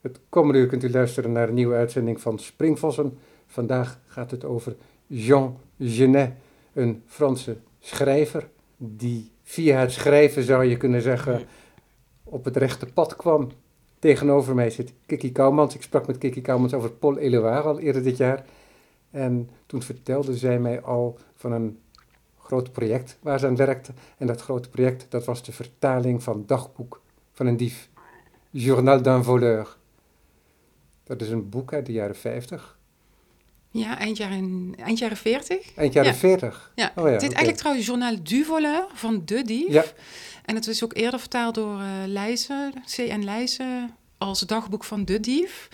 Het komende uur kunt u luisteren naar een nieuwe uitzending van Springvossen. Vandaag gaat het over Jean Genet, een Franse schrijver die via het schrijven, zou je kunnen zeggen, op het rechte pad kwam. Tegenover mij zit Kiki Kouwmans. Ik sprak met Kiki Kouwmans over Paul Éluard al eerder dit jaar. En toen vertelde zij mij al van een groot project waar ze aan werkte. En dat grote project, dat was de vertaling van Dagboek van een dief. Journal d'un voleur. Dat is een boek uit de jaren 50. Ja, eind jaren, eind jaren 40. Eind jaren Ja. 40. Ja, Oh ja, het oké. eigenlijk trouwens Journal du voleur van De Dief. Ja. En het is ook eerder vertaald door eh Leijzen, C.N. Leijzen, als dagboek van De Dief.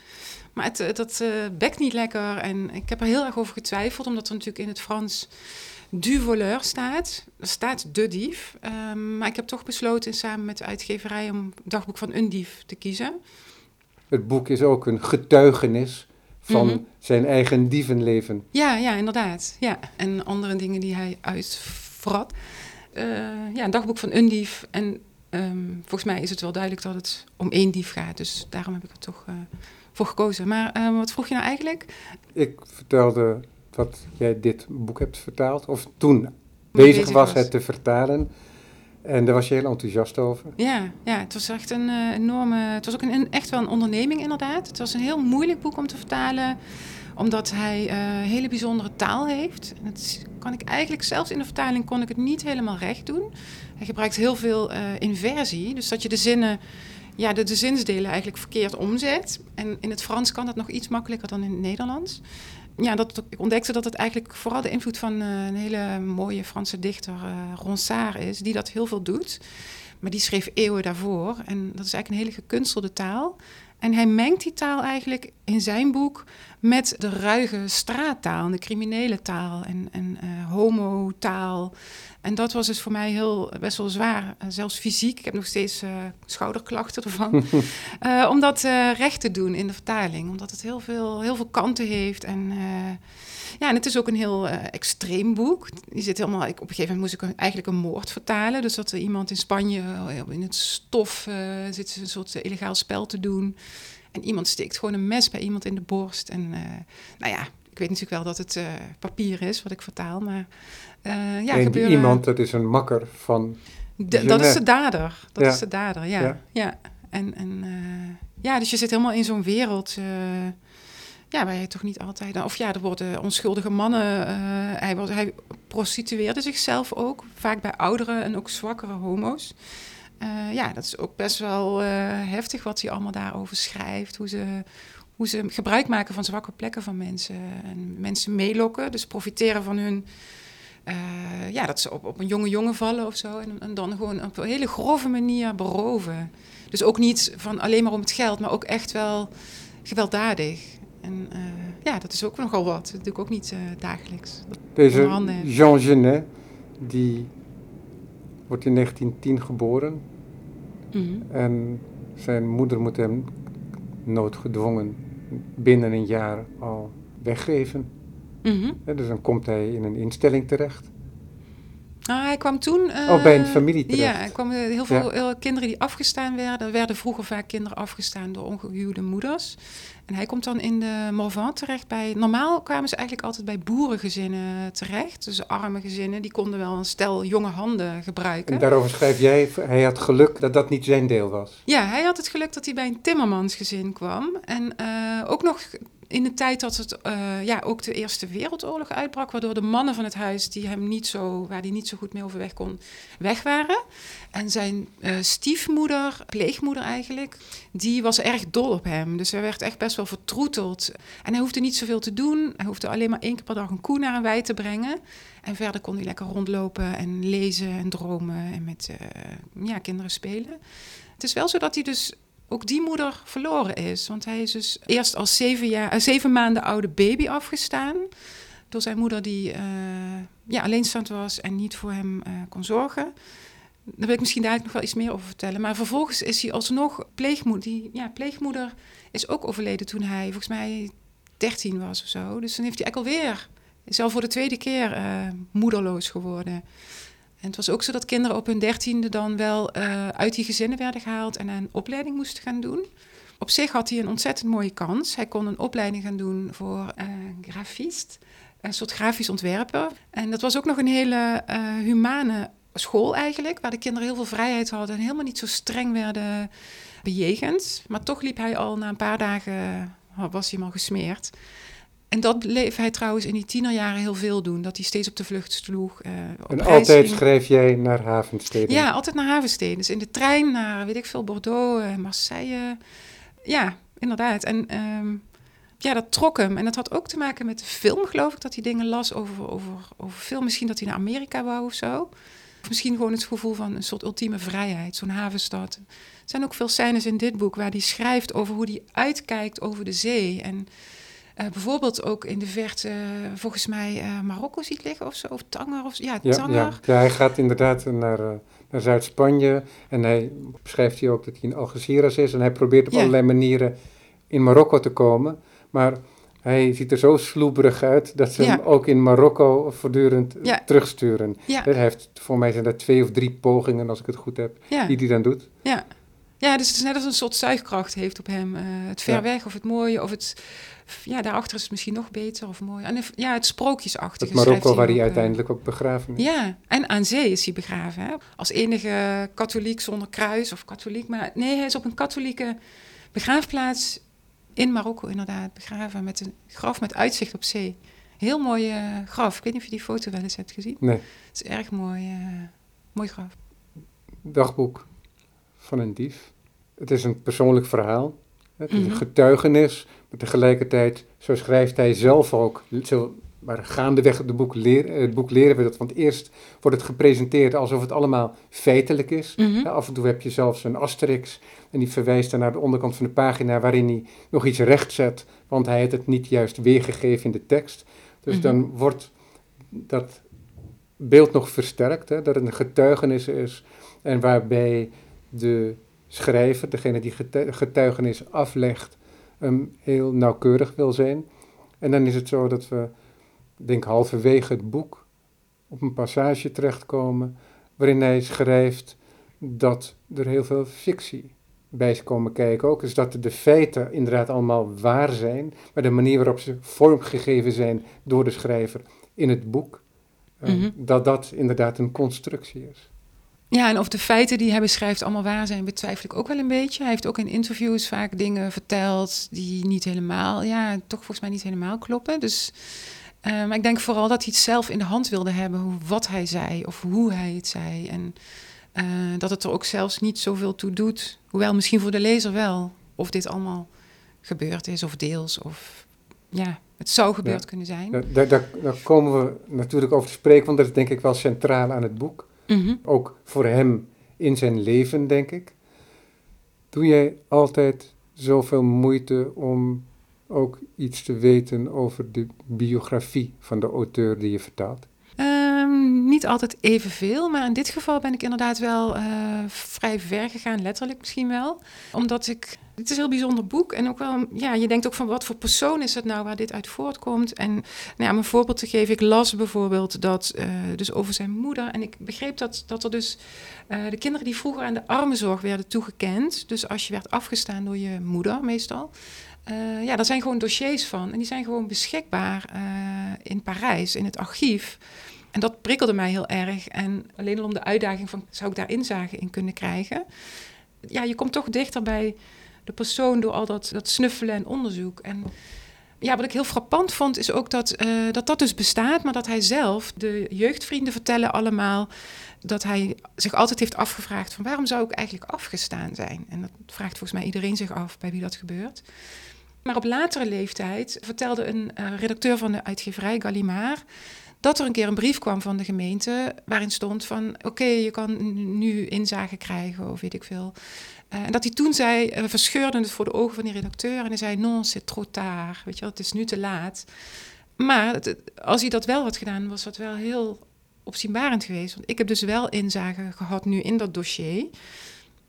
Maar het, eh, dat eh, bekt niet lekker en ik heb er heel erg over getwijfeld, omdat er natuurlijk in het Frans du voleur staat. Er staat De Dief. Ehm, maar ik heb toch besloten samen met de uitgeverij om dagboek van een dief te kiezen. Het boek is ook een getuigenis van Mhm. zijn eigen dievenleven. Ja, ja, inderdaad. Ja. En andere dingen die hij uitvrat. Eh, ja, een dagboek van een dief. En ehm, volgens mij is het wel duidelijk dat het om één dief gaat. Dus daarom heb ik er toch eh, voor gekozen. Maar eh, wat vroeg je nou eigenlijk? Ik vertelde dat jij dit boek hebt vertaald, of toen bezig, bezig was was. het te vertalen. En daar was je heel enthousiast over. Ja, ja het was echt een eh, enorme... Het was ook een, een- echt wel een onderneming inderdaad. Het was een heel moeilijk boek om te vertalen. Omdat hij eh hele bijzondere taal heeft. En dat kan ik eigenlijk, zelfs in de vertaling kon ik het niet helemaal recht doen. Hij gebruikt heel veel eh, inversie. Dus dat je de zinnen... Ja, de, de zinsdelen eigenlijk verkeerd omzet. En in het Frans kan dat nog iets makkelijker dan in het Nederlands. Ja, dat, ik ontdekte dat het eigenlijk vooral de invloed van eh, een hele mooie Franse dichter, eh Ronsard, is, die dat heel veel doet. Maar die schreef eeuwen daarvoor. En dat is eigenlijk een hele gekunstelde taal. En hij mengt die taal eigenlijk in zijn boek met de ruige straattaal, en de criminele taal en, en eh, homotaal. En dat was dus voor mij heel best wel zwaar, eh, zelfs fysiek. Ik heb nog steeds eh, schouderklachten ervan. Om dat recht te doen in de vertaling, omdat het heel veel, heel veel kanten heeft. En, ja, en het is ook een heel eh, extreem boek. Je zit helemaal, ik, op een gegeven moment moest ik een- eigenlijk een moord vertalen. Dus dat er iemand in Spanje eh, in het stof eh, zit een soort illegaal spel te doen. En iemand steekt gewoon een mes bij iemand in de borst. En nou ja, ik weet natuurlijk wel dat het papier is wat ik vertaal, maar eh, ja, en gebeuren- iemand, dat is een makker van... Dat is de dader. Dat Ja. is de dader, ja. Ja. Ja. En, en ja, dus je zit helemaal in zo'n wereld. Ja, je toch niet altijd. Of ja, er worden onschuldige mannen. eh, hij, was, hij prostitueerde zichzelf ook, vaak bij oudere en ook zwakkere homo's. Eh, ja, dat is ook best wel eh, heftig wat hij allemaal daarover schrijft. Hoe ze, hoe ze gebruik maken van zwakke plekken van mensen. En mensen meelokken, dus profiteren van hun. ja, dat ze op, op een jonge jongen vallen of zo. En, en dan gewoon op een hele grove manier beroven. Dus ook niet van alleen maar om het geld, maar ook echt wel gewelddadig. En eh, ja, dat is ook nogal wat. Dat doe ik ook niet eh, dagelijks. Dat- Deze. Jean Genet, die wordt in 1910 geboren. Mhm. En zijn moeder moet hem noodgedwongen binnen een jaar al weggeven. Hè, Dus dan komt hij in een instelling terecht. Ah, hij kwam toen... eh, Oh, bij een familie terecht. Ja, er kwamen heel veel Ja. eh, kinderen die afgestaan werden. Er werden vroeger vaak kinderen afgestaan door ongehuwde moeders. En hij komt dan in de Morvan terecht bij... Normaal kwamen ze eigenlijk altijd bij boerengezinnen terecht. Dus arme gezinnen, die konden wel een stel jonge handen gebruiken. En daarover schrijf jij, hij had geluk dat dat niet zijn deel was. Ja, hij had het geluk dat hij bij een timmermansgezin kwam. En eh, ook nog in de tijd dat het, eh, ja, ook de Eerste Wereldoorlog uitbrak, waardoor de mannen van het huis die hem niet zo, waar hij niet zo goed mee overweg kon, weg waren. En zijn eh, stiefmoeder, pleegmoeder eigenlijk, die was erg dol op hem. Dus hij werd echt best wel vertroeteld. En hij hoefde niet zoveel te doen. Hij hoefde alleen maar één keer per dag een koe naar een wei te brengen. En verder kon hij lekker rondlopen en lezen en dromen en met eh, ja, kinderen spelen. Het is wel zo dat hij dus ook die moeder verloren is. Want hij is dus eerst als zeven, jaar, eh, zeven maanden oude baby afgestaan. Door zijn moeder die eh, ja, alleenstaand was en niet voor hem eh, kon zorgen. Daar wil ik misschien dadelijk nog wel iets meer over vertellen. Maar vervolgens is hij alsnog pleegmoeder. Die ja, pleegmoeder is ook overleden toen hij volgens mij 13 was of zo. Dus dan heeft hij eigenlijk alweer, is al voor de tweede keer moederloos geworden. En het was ook zo dat kinderen op hun dertiende dan wel eh, uit die gezinnen werden gehaald en een opleiding moesten gaan doen. Op zich had hij een ontzettend mooie kans. Hij kon een opleiding gaan doen voor uh, grafist, een soort grafisch ontwerper. En dat was ook nog een hele uh, humane school eigenlijk, waar de kinderen heel veel vrijheid hadden en helemaal niet zo streng werden bejegend. Maar toch liep hij al na een paar dagen, was hij al gesmeerd. En dat bleef hij trouwens in die tienerjaren heel veel doen. Dat hij steeds op de vlucht sloeg. Uh, en altijd schreef jij naar havensteden? Ja, altijd naar havensteden. Dus in de trein naar, weet ik veel, Bordeaux, uh, Marseille. Ja, inderdaad. En um, ja, dat trok hem. En dat had ook te maken met de film, geloof ik. Dat hij dingen las over, over, over film. Misschien dat hij naar Amerika wou of zo. Of misschien gewoon het gevoel van een soort ultieme vrijheid. Zo'n havenstad. Er zijn ook veel scènes in dit boek waar hij schrijft over hoe hij uitkijkt over de zee. En uh, bijvoorbeeld ook in de verte, uh, volgens mij, uh, Marokko ziet liggen of zo, of Tanger. Of, ja, Tanger. Ja, ja. hij gaat inderdaad naar, naar Zuid-Spanje en hij beschrijft hier ook dat hij in Algeciras is en hij probeert op ja. allerlei manieren in Marokko te komen, maar hij ziet er zo sloeberig uit dat ze hem ook in Marokko voortdurend terugsturen. Hij heeft, voor mij zijn er twee of drie pogingen, als ik het goed heb, die hij dan doet. Ja. Ja, dus het is net als een soort zuigkracht heeft op hem. het ver weg of het mooie of het ja, daarachter is het misschien nog beter of mooi. En ja, het sprookjesachtige. Het Marokko waar hij uiteindelijk ook begraven is. Ja, en aan zee is hij begraven. Hè? Als enige katholiek zonder kruis of katholiek. Maar nee, hij is op een katholieke begraafplaats in Marokko inderdaad begraven. Met een graf met uitzicht op zee. Heel mooi uh, graf. Ik weet niet of je die foto wel eens hebt gezien. Nee. Het is erg mooi, uh, mooi graf. Dagboek van een dief. Het is een persoonlijk verhaal. Het is een getuigenis, maar tegelijkertijd, zo schrijft hij zelf ook, zo, maar gaandeweg het boek, leer, het boek leren we dat. Want eerst wordt het gepresenteerd alsof het allemaal feitelijk is. Mhm. af en toe heb je zelfs een asterix en die verwijst dan naar de onderkant van de pagina waarin hij nog iets rechtzet, want hij heeft het niet juist weergegeven in de tekst. Dus mhm. dan wordt dat beeld nog versterkt, hè, dat het een getuigenis is en waarbij de schrijver, degene die getuigenis aflegt, um, heel nauwkeurig wil zijn. En dan is het zo dat we, denk halverwege het boek, op een passage terechtkomen waarin hij schrijft dat er heel veel fictie bij is komen kijken ook. Dus dat de feiten inderdaad allemaal waar zijn, maar de manier waarop ze vormgegeven zijn door de schrijver in het boek, mm dat dat inderdaad een constructie is. Ja, en of de feiten die hij beschrijft allemaal waar zijn, betwijfel ik ook wel een beetje. Hij heeft ook in interviews vaak dingen verteld die niet helemaal, ja, toch volgens mij niet helemaal kloppen. Dus, uh, maar ik denk vooral dat hij het zelf in de hand wilde hebben, hoe, wat hij zei of hoe hij het zei. En uh, dat het er ook zelfs niet zoveel toe doet, hoewel misschien voor de lezer wel, of dit allemaal gebeurd is of deels. Of ja, het zou gebeurd ja. kunnen zijn. Daar, daar, daar komen we natuurlijk over te spreken, want dat is denk ik wel centraal aan het boek. Mhm. Ook voor hem in zijn leven, denk ik. Doe jij altijd zoveel moeite om ook iets te weten over de biografie van de auteur die je vertaalt? Um, niet altijd evenveel, maar in dit geval ben ik inderdaad wel uh, vrij ver gegaan, letterlijk misschien wel. Omdat ik het is een heel bijzonder boek. En ook wel, ja, je denkt ook van wat voor persoon is het nou waar dit uit voortkomt. En nou om een voorbeeld te geven, ik las bijvoorbeeld dat, uh, dus over zijn moeder. En ik begreep dat, dat er dus uh, de kinderen die vroeger aan de armenzorg werden toegekend. Dus als je werd afgestaan door je moeder meestal. Uh, ja, daar zijn gewoon dossiers van. En die zijn gewoon beschikbaar in Parijs, in het archief. En dat prikkelde mij heel erg. En alleen al om de uitdaging van, zou ik daar inzage in kunnen krijgen? Ja, je komt toch dichter bij de persoon door al dat, dat snuffelen en onderzoek. En ja, wat ik heel frappant vond, is ook dat, uh, dat dat dus bestaat, maar dat hij zelf, de jeugdvrienden vertellen allemaal, dat hij zich altijd heeft afgevraagd van waarom zou ik eigenlijk afgestaan zijn? En dat vraagt volgens mij iedereen zich af bij wie dat gebeurt. Maar op latere leeftijd vertelde een uh, redacteur van de uitgeverij, Gallimard, dat er een keer een brief kwam van de gemeente waarin stond van oké, je kan nu inzage krijgen of weet ik veel. Uh, en dat hij toen zei, uh, verscheurde het voor de ogen van die redacteur en hij zei non, c'est trop tard, weet je wel, het is nu te laat. Maar als hij dat wel had gedaan, was dat wel heel opzienbarend geweest. Want ik heb dus wel inzage gehad nu in dat dossier.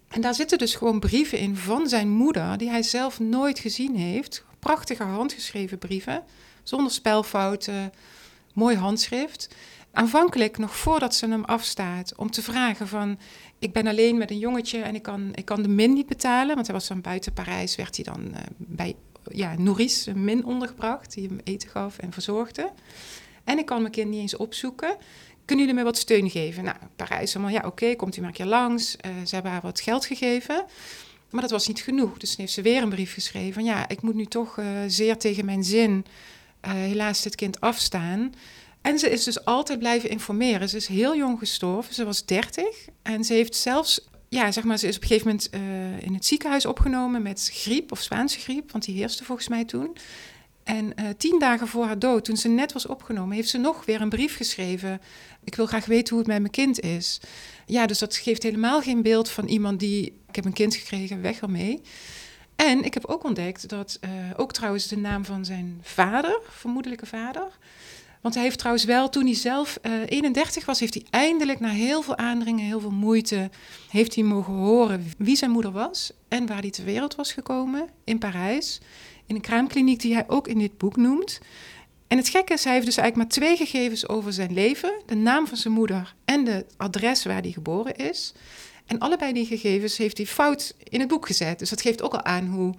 En daar zitten dus gewoon brieven in van zijn moeder, die hij zelf nooit gezien heeft. Prachtige handgeschreven brieven, zonder spelfouten, mooi handschrift. aanvankelijk, nog voordat ze hem afstaat, om te vragen van... ik ben alleen met een jongetje en ik kan, ik kan de min niet betalen. Want hij was dan buiten Parijs, werd hij dan uh, bij ja, Nourice, een min ondergebracht... die hem eten gaf en verzorgde. En ik kan mijn kind niet eens opzoeken. Kunnen jullie me wat steun geven? Nou, Parijs allemaal, ja oké, komt u maar een keer langs. Uh, ze hebben haar wat geld gegeven... Maar dat was niet genoeg. Dus heeft ze weer een brief geschreven. Ja, ik moet nu toch uh, zeer tegen mijn zin helaas dit kind afstaan. En ze is dus altijd blijven informeren. Ze is heel jong gestorven. Ze was 30. En ze heeft zelfs, ja, zeg maar, ze is op een gegeven moment uh, in het ziekenhuis opgenomen met griep of Spaanse griep, want die heerste volgens mij toen. En uh, tien dagen voor haar dood, toen ze net was opgenomen, heeft ze nog weer een brief geschreven. Ik wil graag weten hoe het met mijn kind is. Ja, dus dat geeft helemaal geen beeld van iemand die. Ik heb een kind gekregen, weg ermee. En ik heb ook ontdekt dat, uh, ook trouwens de naam van zijn vader, vermoedelijke vader. Want hij heeft trouwens wel, toen hij zelf uh, 31 was, heeft hij eindelijk na heel veel aandringen, heel veel moeite, heeft hij mogen horen wie zijn moeder was en waar hij ter wereld was gekomen in Parijs. In een kraamkliniek die hij ook in dit boek noemt. En het gekke is, hij heeft dus eigenlijk maar twee gegevens over zijn leven: de naam van zijn moeder en het adres waar hij geboren is. En allebei die gegevens heeft hij fout in het boek gezet. Dus dat geeft ook al aan hoe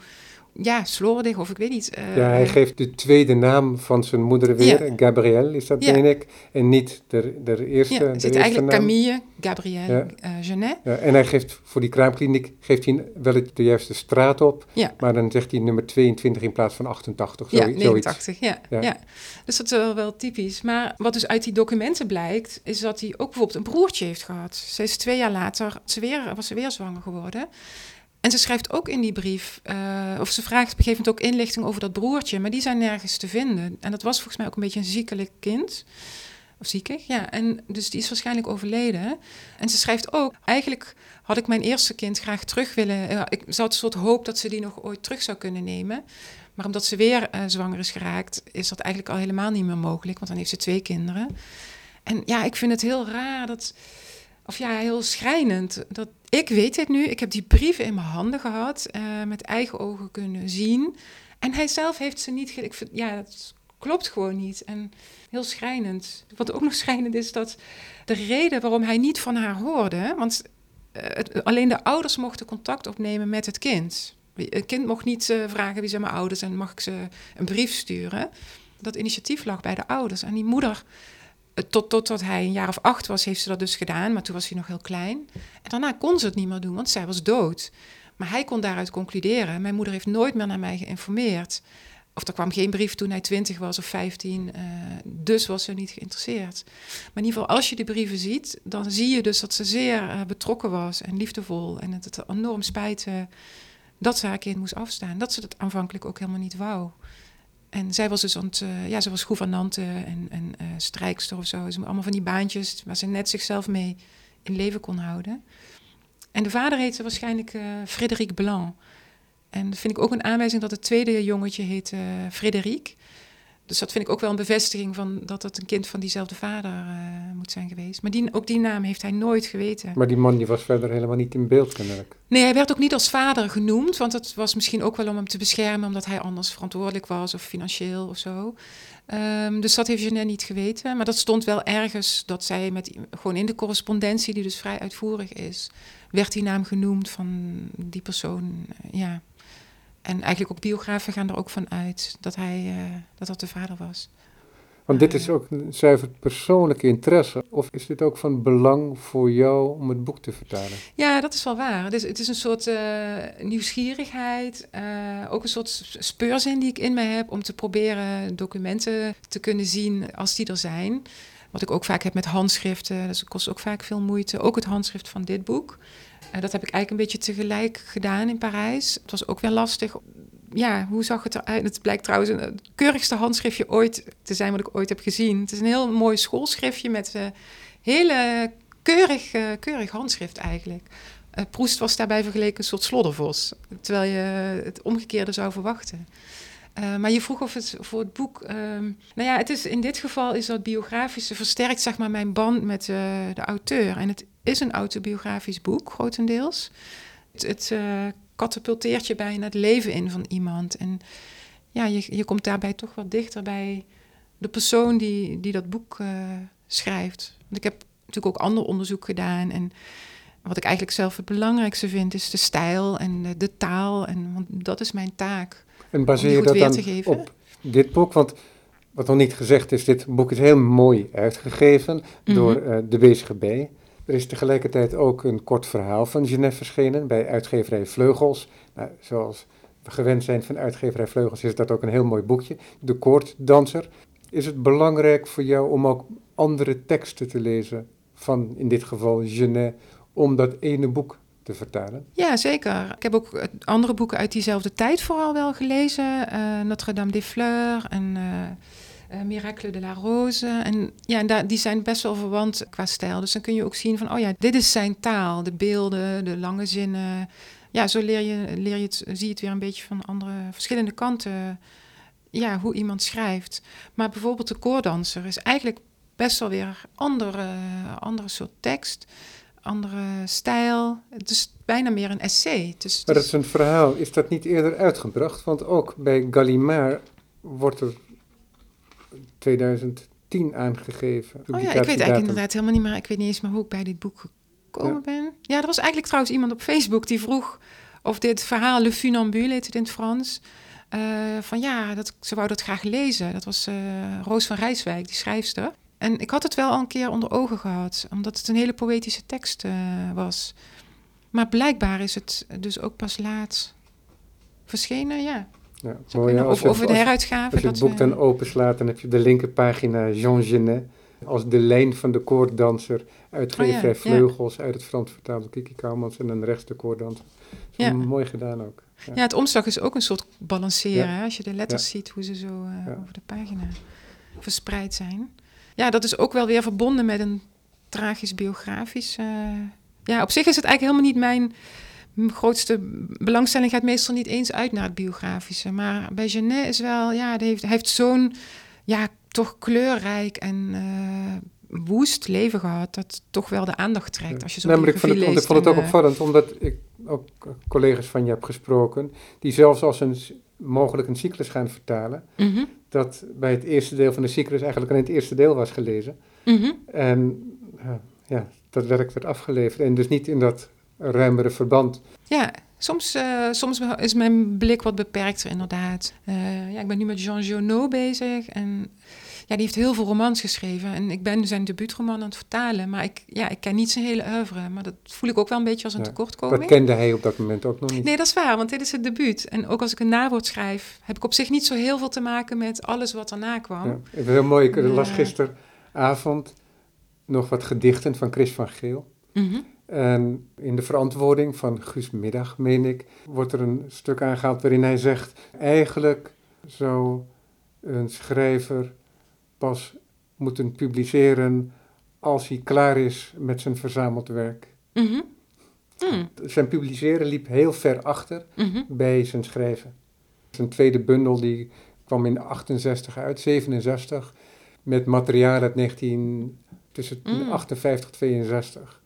ja, slordig of ik weet niet. Uh, ja, hij geeft de tweede naam van zijn moeder weer, ja. Gabrielle is dat, ja. denk ik. En niet de, de eerste Ja, het zit eigenlijk naam. Camille, Gabrielle, ja. uh, Genet. Ja, en hij geeft voor die kraamkliniek geeft hij wel de juiste straat op, ja. maar dan zegt hij nummer 22 in plaats van 88. Zo, ja, 89, ja, ja. ja. Dus dat is wel, wel typisch. Maar wat dus uit die documenten blijkt, is dat hij ook bijvoorbeeld een broertje heeft gehad. Ze is twee jaar later, ze weer, was ze weer zwanger geworden. En ze schrijft ook in die brief, uh, of ze vraagt op een gegeven moment ook inlichting over dat broertje, maar die zijn nergens te vinden. En dat was volgens mij ook een beetje een ziekelijk kind. Of ziekig, ja. En dus die is waarschijnlijk overleden. En ze schrijft ook, eigenlijk had ik mijn eerste kind graag terug willen. Uh, ik zat een soort hoop dat ze die nog ooit terug zou kunnen nemen. Maar omdat ze weer uh, zwanger is geraakt, is dat eigenlijk al helemaal niet meer mogelijk. Want dan heeft ze twee kinderen. En ja, ik vind het heel raar dat of ja, heel schrijnend. Dat, ik weet dit nu, ik heb die brieven in mijn handen gehad, uh, met eigen ogen kunnen zien. En hij zelf heeft ze niet. Ik ja, dat klopt gewoon niet. En heel schrijnend. Wat ook nog schrijnend is, dat de reden waarom hij niet van haar hoorde, want het, alleen de ouders mochten contact opnemen met het kind. Het kind mocht niet uh, vragen wie zijn mijn ouders en mag ik ze een brief sturen. Dat initiatief lag bij de ouders. En die moeder tot, totdat hij een jaar of acht was, heeft ze dat dus gedaan. Maar toen was hij nog heel klein. En daarna kon ze het niet meer doen, want zij was dood. Maar hij kon daaruit concluderen. Mijn moeder heeft nooit meer naar mij geïnformeerd. Of er kwam geen brief toen hij twintig was of vijftien. Uh, dus was ze niet geïnteresseerd. Maar in ieder geval, als je die brieven ziet, dan zie je dus dat ze zeer uh, betrokken was en liefdevol. En het het enorm spijt uh, dat ze haar kind moest afstaan. Dat ze dat aanvankelijk ook helemaal niet wou. En zij was dus ont, uh, ja, ze was gouvernante en, en uh, strijkster of zo. Ze allemaal van die baantjes waar ze net zichzelf mee in leven kon houden. En de vader heette waarschijnlijk uh, Frédéric Blanc. En dat vind ik ook een aanwijzing dat het tweede jongetje heet Frédéric. Dus dat vind ik ook wel een bevestiging van dat het een kind van diezelfde vader uh, moet zijn geweest. Maar die, ook die naam heeft hij nooit geweten. Maar die man die was verder helemaal niet in beeld kennelijk. Nee, hij werd ook niet als vader genoemd, want dat was misschien ook wel om hem te beschermen, omdat hij anders verantwoordelijk was of financieel of zo. Um, dus dat heeft Jeanette niet geweten. Maar dat stond wel ergens dat zij met gewoon in de correspondentie, die dus vrij uitvoerig is, werd die naam genoemd van die persoon. Ja. En eigenlijk ook biografen gaan er ook van uit dat hij uh, dat, dat de vader was. Want dit is ook een zuiver persoonlijke interesse. Of is dit ook van belang voor jou om het boek te vertalen? Ja, dat is wel waar. Het is, het is een soort uh, nieuwsgierigheid. Uh, ook een soort speurzin die ik in me heb om te proberen documenten te kunnen zien als die er zijn. Wat ik ook vaak heb met handschriften. Dus het kost ook vaak veel moeite. Ook het handschrift van dit boek. Uh, dat heb ik eigenlijk een beetje tegelijk gedaan in Parijs. Het was ook weer lastig. Ja, hoe zag het eruit? Het blijkt trouwens een, het keurigste handschriftje ooit te zijn wat ik ooit heb gezien. Het is een heel mooi schoolschriftje met uh, hele keurig, keurig handschrift eigenlijk. Uh, Proest was daarbij vergeleken een soort sloddervos. Terwijl je het omgekeerde zou verwachten. Uh, maar je vroeg of het voor het boek. Uh, nou ja, het is, in dit geval is dat biografische versterkt zeg maar mijn band met uh, de auteur. En het is een autobiografisch boek, grotendeels. Het, het uh, katapulteert je bijna het leven in van iemand. En ja, je, je komt daarbij toch wat dichter bij de persoon die, die dat boek schrijft. Want ik heb natuurlijk ook ander onderzoek gedaan. En wat ik eigenlijk zelf het belangrijkste vind, is de stijl en de, de taal. En want dat is mijn taak. En baseer je dat dan op dit boek? Want wat nog niet gezegd is, dit boek is heel mooi uitgegeven door uh, de BCGB. Er is tegelijkertijd ook een kort verhaal van Genève verschenen bij uitgeverij Vleugels. Nou, zoals we gewend zijn van uitgeverij Vleugels is dat ook een heel mooi boekje. De Koorddanser. Is het belangrijk voor jou om ook andere teksten te lezen van in dit geval Genet om dat ene boek te vertalen? Ja, zeker. Ik heb ook andere boeken uit diezelfde tijd vooral wel gelezen. Uh, Notre-Dame des Fleurs en uh, Miracle de la Rose. En ja, die zijn best wel verwant qua stijl. Dus dan kun je ook zien van, oh ja, dit is zijn taal. De beelden, de lange zinnen. Ja, zo leer je, leer je het, zie je het weer een beetje van andere, verschillende kanten. Ja, hoe iemand schrijft. Maar bijvoorbeeld de koordanser is eigenlijk best wel weer andere, andere soort tekst andere stijl. Het is bijna meer een essay. Dus, maar dat is een verhaal. Is dat niet eerder uitgebracht? Want ook bij Gallimard wordt er 2010 aangegeven. Oh ja, ik weet eigenlijk inderdaad helemaal niet meer. Ik weet niet eens meer hoe ik bij dit boek gekomen ben. Ja, er was eigenlijk trouwens iemand op Facebook die vroeg of dit verhaal Le Funambule heet het in het Frans. Uh, van ja, dat, ze wou dat graag lezen. Dat was uh, Roos van Rijswijk, die schrijfster. En ik had het wel al een keer onder ogen gehad, omdat het een hele poëtische tekst uh, was. Maar blijkbaar is het dus ook pas laat verschenen, ja. ja mooi, of over de heruitgave. Als je het boek dan openslaat, dan heb je de linkerpagina Jean Genet als de lijn van de koorddanser, uitgeverij oh, ja, Vleugels, uit het Frans vertaald door Kiki Kouwmans en dan rechts de koorddanser. Ja. Mooi gedaan ook. Ja. het omslag is ook een soort balanceren, als je de letters ziet, hoe ze zo uh, over de pagina verspreid zijn ja, dat is ook wel weer verbonden met een tragisch biografisch. Uh, ja, op zich is het eigenlijk helemaal niet mijn grootste belangstelling. Gaat meestal niet eens uit naar het biografische. Maar bij Genet is wel, ja, hij heeft, heeft zo'n, ja, toch kleurrijk en uh, woest leven gehad. Dat toch wel de aandacht trekt. Als je zo ik vond, het, ik vond het ook opvallend, omdat ik ook collega's van je heb gesproken. die zelfs als een mogelijk een cyclus gaan vertalen. Mhm. Dat bij het eerste deel van de cyclus eigenlijk alleen het eerste deel was gelezen. Mhm. En ja, dat werk werd afgeleverd. En dus niet in dat ruimere verband. Ja, soms, uh, soms is mijn blik wat beperkter inderdaad. Uh, ja, ik ben nu met Jean Genot bezig. En ja, die heeft heel veel romans geschreven. En ik ben zijn debuutroman aan het vertalen. Maar ik, ja, ik ken niet zijn hele oeuvre. Maar dat voel ik ook wel een beetje als een tekortkoming. Dat kende hij op dat moment ook nog niet. Nee, dat is waar, want dit is het debuut. En ook als ik een nawoord schrijf, heb ik op zich niet zo heel veel te maken met alles wat erna kwam. Ja, het is heel mooi. Ik las gisteravond nog wat gedichten van Chris van Geel. Mhm. En in de verantwoording van Guus Middag, meen ik, wordt er een stuk aangehaald waarin hij zegt: eigenlijk zou een schrijver pas moeten publiceren als hij klaar is met zijn verzameld werk. Mhm. Hmm. Zijn publiceren liep heel ver achter mhm. bij zijn schrijven. Zijn tweede bundel die kwam in 68 uit, 67, met materiaal uit 19, tussen mm. 58 en 62.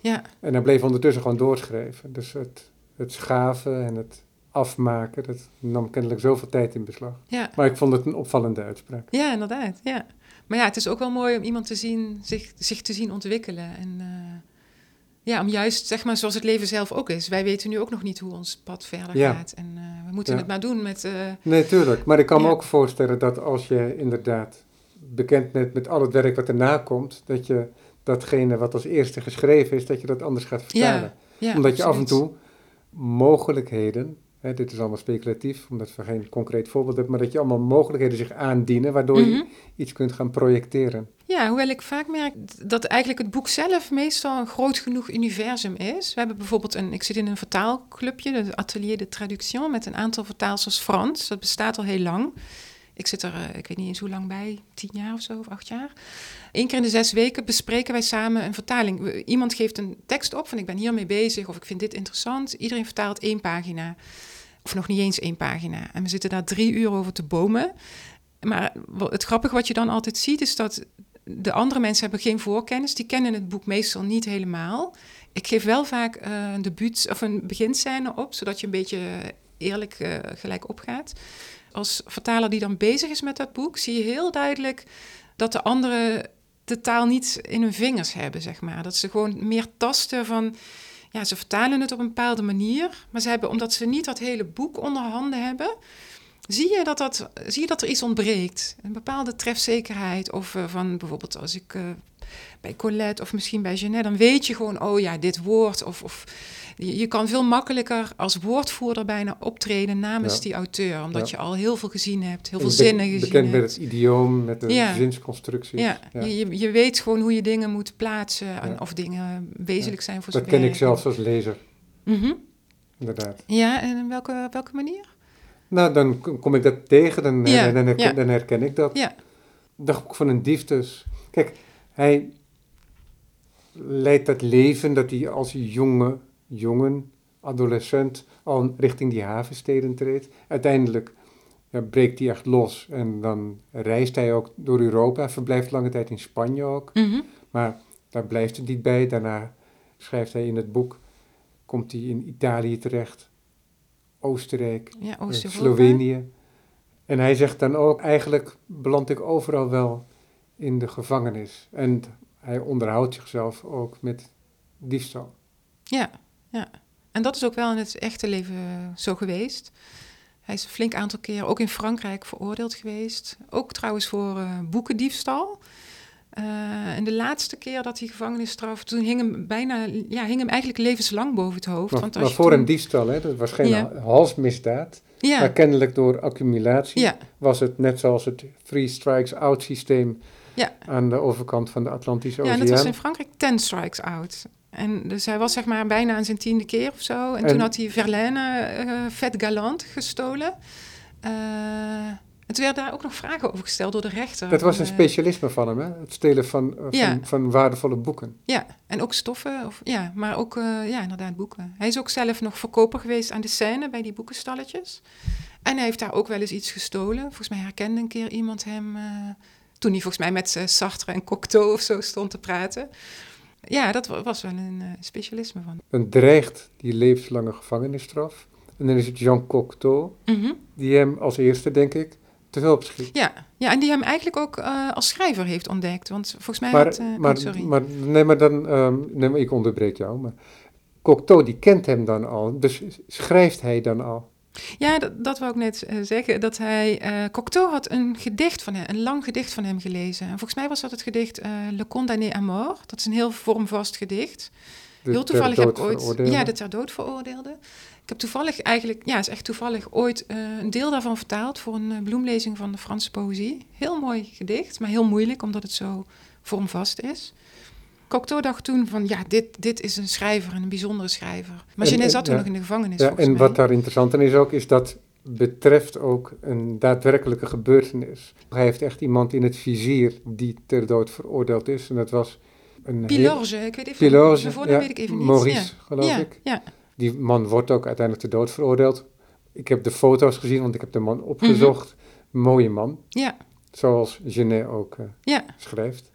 Ja. En hij bleef ondertussen gewoon doorschrijven. Dus het, het schaven en het afmaken. Dat nam kennelijk zoveel tijd in beslag. Ja. Maar ik vond het een opvallende uitspraak. Ja, inderdaad. Ja. Maar ja, het is ook wel mooi om iemand te zien, zich, zich te zien ontwikkelen. En uh, ja, om juist, zeg maar, zoals het leven zelf ook is. Wij weten nu ook nog niet hoe ons pad verder ja. gaat. En uh, we moeten het maar doen met... Uh, nee, tuurlijk. Maar ik kan me ook voorstellen dat als je inderdaad bekend bent met al het werk wat erna komt... dat je datgene wat als eerste geschreven is, dat je dat anders gaat vertalen. Omdat je af en toe mogelijkheden dit is allemaal speculatief, omdat we geen concreet voorbeeld hebben, maar dat je allemaal mogelijkheden zich aandienen, waardoor je mhm. iets kunt gaan projecteren. Ja, hoewel ik vaak merk dat eigenlijk het boek zelf meestal een groot genoeg universum is. We hebben bijvoorbeeld een, ik zit in een vertaalclubje, de Atelier de Traduction, met een aantal vertaalsters Frans. Dat bestaat al heel lang. Ik zit er, eh, ik weet niet eens hoe lang bij, tien jaar of zo, of acht jaar. Eén keer in de zes weken bespreken wij samen een vertaling. Iemand geeft een tekst op van ik ben hiermee bezig of ik vind dit interessant. Iedereen vertaalt één pagina. Of nog niet eens één pagina. En we zitten daar drie uur over te bomen. Maar het grappige wat je dan altijd ziet is dat de andere mensen hebben geen voorkennis. Die kennen het boek meestal niet helemaal. Ik geef wel vaak uh, een debuut of een beginscène op, zodat je een beetje eerlijk uh, gelijk opgaat. Als vertaler die dan bezig is met dat boek, zie je heel duidelijk dat de andere de taal niet in hun vingers hebben, zeg maar. Dat ze gewoon meer tasten van... Ja, ze vertalen het op een bepaalde manier. Maar ze hebben, omdat ze niet dat hele boek onder handen hebben... Zie je, dat dat, zie je dat er iets ontbreekt? Een bepaalde trefzekerheid. Of van bijvoorbeeld als ik uh, bij Colette of misschien bij Jeannette... dan weet je gewoon, oh ja, dit woord. Of, of je, je kan veel makkelijker als woordvoerder bijna optreden namens Ja. die auteur. Omdat Ja. je al heel veel gezien hebt, heel veel zinnen gezien Bekend met hebt. het idioom, met de Ja. zinsconstructies. Ja, Je, je, weet gewoon hoe je dingen moet plaatsen en of dingen wezenlijk zijn voor Dat ken ik zelfs als lezer, Mhm. inderdaad. Ja, en op welke, op welke manier? Nou, dan kom ik dat tegen, dan, dan, herken, dan herken ik dat. Ja. Dagboek van een dief dus. Kijk, hij leidt dat leven dat hij als jonge jongen, adolescent, al richting die havensteden treedt. Uiteindelijk ja, breekt hij echt los en dan reist hij ook door Europa, verblijft lange tijd in Spanje ook. Mhm. Maar daar blijft het niet bij. Daarna schrijft hij in het boek, komt hij in Italië terecht, Oostenrijk, Ja, eh, Oost-Europa. Slovenië. En hij zegt dan ook, eigenlijk beland ik overal wel in de gevangenis. En hij onderhoudt zichzelf ook met diefstal. Ja, ja. En dat is ook wel in het echte leven zo geweest. Hij is een flink aantal keer ook in Frankrijk veroordeeld geweest. Ook trouwens voor eh, boekendiefstal. Eh, en de laatste keer dat hij gevangenisstraf, toen hing hem bijna, ja, hing hem eigenlijk levenslang boven het hoofd. Maar, want maar als voor toen- een diefstal, hè, dat was geen Ja. halsmisdaad. Maar Ja, kennelijk door accumulatie ja, was het net zoals het three strikes out systeem Ja. aan de overkant van de Atlantische ja, en Oceaan. dat was in Frankrijk ten strikes out. En dus hij was zeg maar bijna aan zijn tiende keer of zo. En, En- toen had hij Verlaine eh vet galant gestolen. Eh, en toen werden daar ook nog vragen over gesteld door de rechter. Dat was een eh, specialisme van hem, hè? het stelen van, van, Ja. van waardevolle boeken. Ja, en ook stoffen. Of, ja, maar ook, ja, inderdaad, boeken. Hij is ook zelf nog verkoper geweest aan de scène bij die boekenstalletjes. En hij heeft daar ook wel eens iets gestolen. Volgens mij herkende een keer iemand hem... toen hij volgens mij met Sartre en Cocteau of zo stond te praten. Ja, dat wa- was wel een eh, specialisme van. Dan dreigt die levenslange gevangenisstraf. En dan is het Jean Cocteau, Mhm. die hem als eerste, denk ik, te veel beschikt. Ja. ja, en die hem eigenlijk ook eh, als schrijver heeft ontdekt. Want volgens mij Maar, had... eh, oh, maar, sorry. maar, nee, maar dan, ehm, nee, maar ik onderbreek jou, maar Cocteau die kent hem dan al, dus schrijft hij dan al. Ja, dat, dat wou ik net eh, zeggen. Dat hij. eh Cocteau had een gedicht van hem, een lang gedicht van hem gelezen. En volgens mij was dat het gedicht eh, Le Condamné à mort. Dat is een heel vormvast gedicht. De heel toevallig heb ik ooit. Ja, de ter dood veroordeelde. Ik heb toevallig eigenlijk, ja, is echt toevallig ooit een deel daarvan vertaald voor een bloemlezing van de Franse poëzie. Heel mooi gedicht, maar heel moeilijk omdat het zo vormvast is. Cocteau dacht toen van, ja, dit, dit is een schrijver en een bijzondere schrijver. Maar En- Genet en- zat toen ja. nog in de gevangenis, Ja, en mij. wat daar interessant aan is ook, is dat betreft ook een daadwerkelijke gebeurtenis. Hij heeft echt iemand in het vizier die ter dood veroordeeld is. En dat was een Pilorge, ik weet even Pilorge, de voornaam ja, weet ik even niet. Maurice, ja. geloof ik. Ja, Die man wordt ook uiteindelijk ter dood veroordeeld. Ik heb de foto's gezien, want ik heb de man opgezocht. Mooie man, ja, zoals Genet ook ja. schrijft.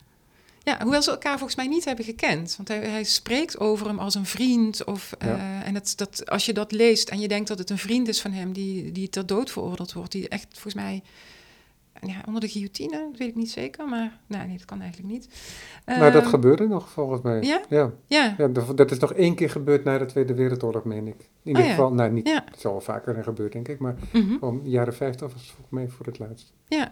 Ja, hoewel ze elkaar volgens mij niet hebben gekend. Want hij, hij spreekt over hem als een vriend. Of, Ja. eh, en het, dat, als je dat leest en je denkt dat het een vriend is van hem die, die ter dood veroordeeld wordt, die echt volgens mij ja, onder de guillotine, dat weet ik niet zeker, maar nou, nee, dat kan eigenlijk niet. nou, dat Ehm, gebeurde nog volgens mij. ja? Ja, Ja, ja dat, is nog één keer gebeurd na de Tweede Wereldoorlog, meen ik. In ieder Oh ja. geval, nou niet, Ja. het zal wel vaker zijn gebeurd, denk ik. Maar mhm, om de jaren 50 was het volgens mij voor het laatst. ja.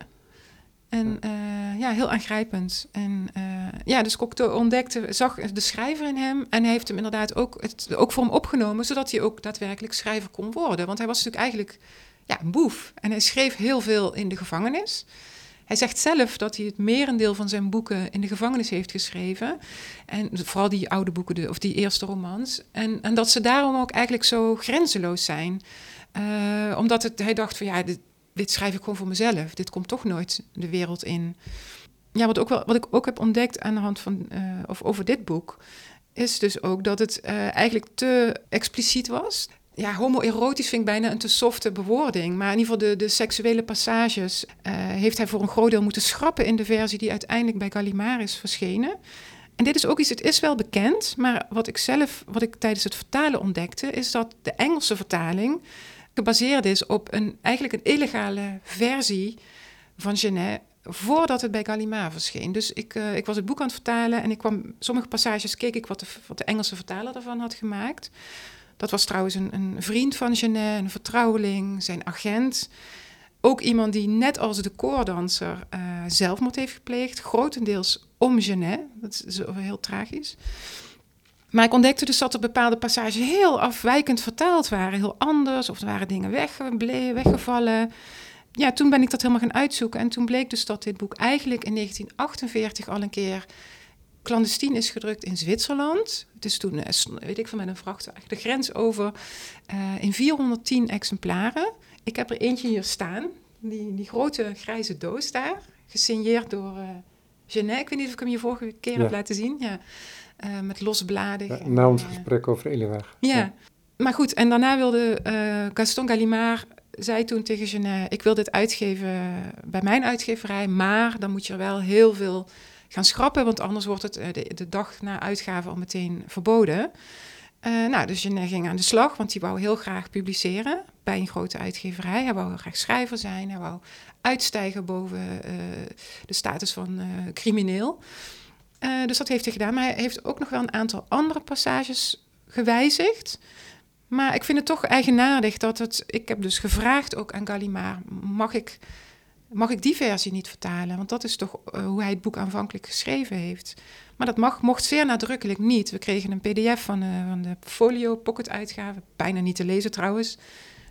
En eh, ja, heel aangrijpend. En eh, ja, dus Cocteau ontdekte, zag de schrijver in hem. En hij heeft hem inderdaad ook, het, ook voor hem opgenomen, zodat hij ook daadwerkelijk schrijver kon worden. Want hij was natuurlijk eigenlijk ja, een boef. En hij schreef heel veel in de gevangenis. Hij zegt zelf dat hij het merendeel van zijn boeken in de gevangenis heeft geschreven. En vooral die oude boeken, de, of die eerste romans. En, en dat ze daarom ook eigenlijk zo grenzeloos zijn. Eh, omdat het, hij dacht van ja, dit, dit schrijf ik gewoon voor mezelf. Dit komt toch nooit de wereld in. Ja, wat, ook wel, wat ik ook heb ontdekt aan de hand van, eh, of over dit boek, is dus ook dat het eh, eigenlijk te expliciet was. Ja, homoerotisch vind ik bijna een te softe bewoording. Maar in ieder geval de, de seksuele passages eh, heeft hij voor een groot deel moeten schrappen in de versie die uiteindelijk bij Gallimard is verschenen. En dit is ook iets, het is wel bekend, maar wat ik zelf, wat ik tijdens het vertalen ontdekte, is dat de Engelse vertaling gebaseerd is op een, eigenlijk een illegale versie van Genet voordat het bij Gallimard verscheen. Dus ik, uh, ik was het boek aan het vertalen en ik kwam sommige passages keek ik wat de, wat de Engelse vertaler ervan had gemaakt. Dat was trouwens een, een vriend van Genet, een vertrouweling, zijn agent. Ook iemand die net als de koordanser uh, zelfmoord heeft gepleegd, grotendeels om Genet. Dat is heel tragisch. Maar ik ontdekte dus dat er bepaalde passages heel afwijkend vertaald waren, heel anders, of er waren dingen weg, weggevallen. Ja, toen ben ik dat helemaal gaan uitzoeken en toen bleek dus dat dit boek eigenlijk in 1948 al een keer clandestien is gedrukt in Zwitserland. Het is toen, eh, weet ik van met een vrachtwagen, de grens over uh, in 410 exemplaren. Ik heb er eentje hier staan, die, die grote grijze doos daar, gesigneerd door uh, Genet. Ik weet niet of ik hem je vorige keer heb laten zien. Ja. Uh, met losse bladen. Ja, na ons gesprek over Eluard. Ja. ja. maar goed. En daarna wilde uh, Gaston Gallimard, zei toen tegen Genet... ik wil dit uitgeven bij mijn uitgeverij... maar dan moet je er wel heel veel gaan schrappen... want anders wordt het de, de, dag na uitgave al meteen verboden. Uh, nou, dus Genet ging aan de slag, want hij wou heel graag publiceren... bij een grote uitgeverij. Hij wou heel graag schrijver zijn. Hij wou uitstijgen boven de status van crimineel... Uh, dus dat heeft hij gedaan. Maar hij heeft ook nog wel een aantal andere passages gewijzigd. Maar ik vind het toch eigenaardig dat het. Ik heb dus gevraagd ook aan Gallimard: mag ik, mag ik die versie niet vertalen? Want dat is toch uh, hoe hij het boek aanvankelijk geschreven heeft. Maar dat mag, mocht zeer nadrukkelijk niet. We kregen een PDF van, van de Folio Pocket uitgave, bijna niet te lezen trouwens.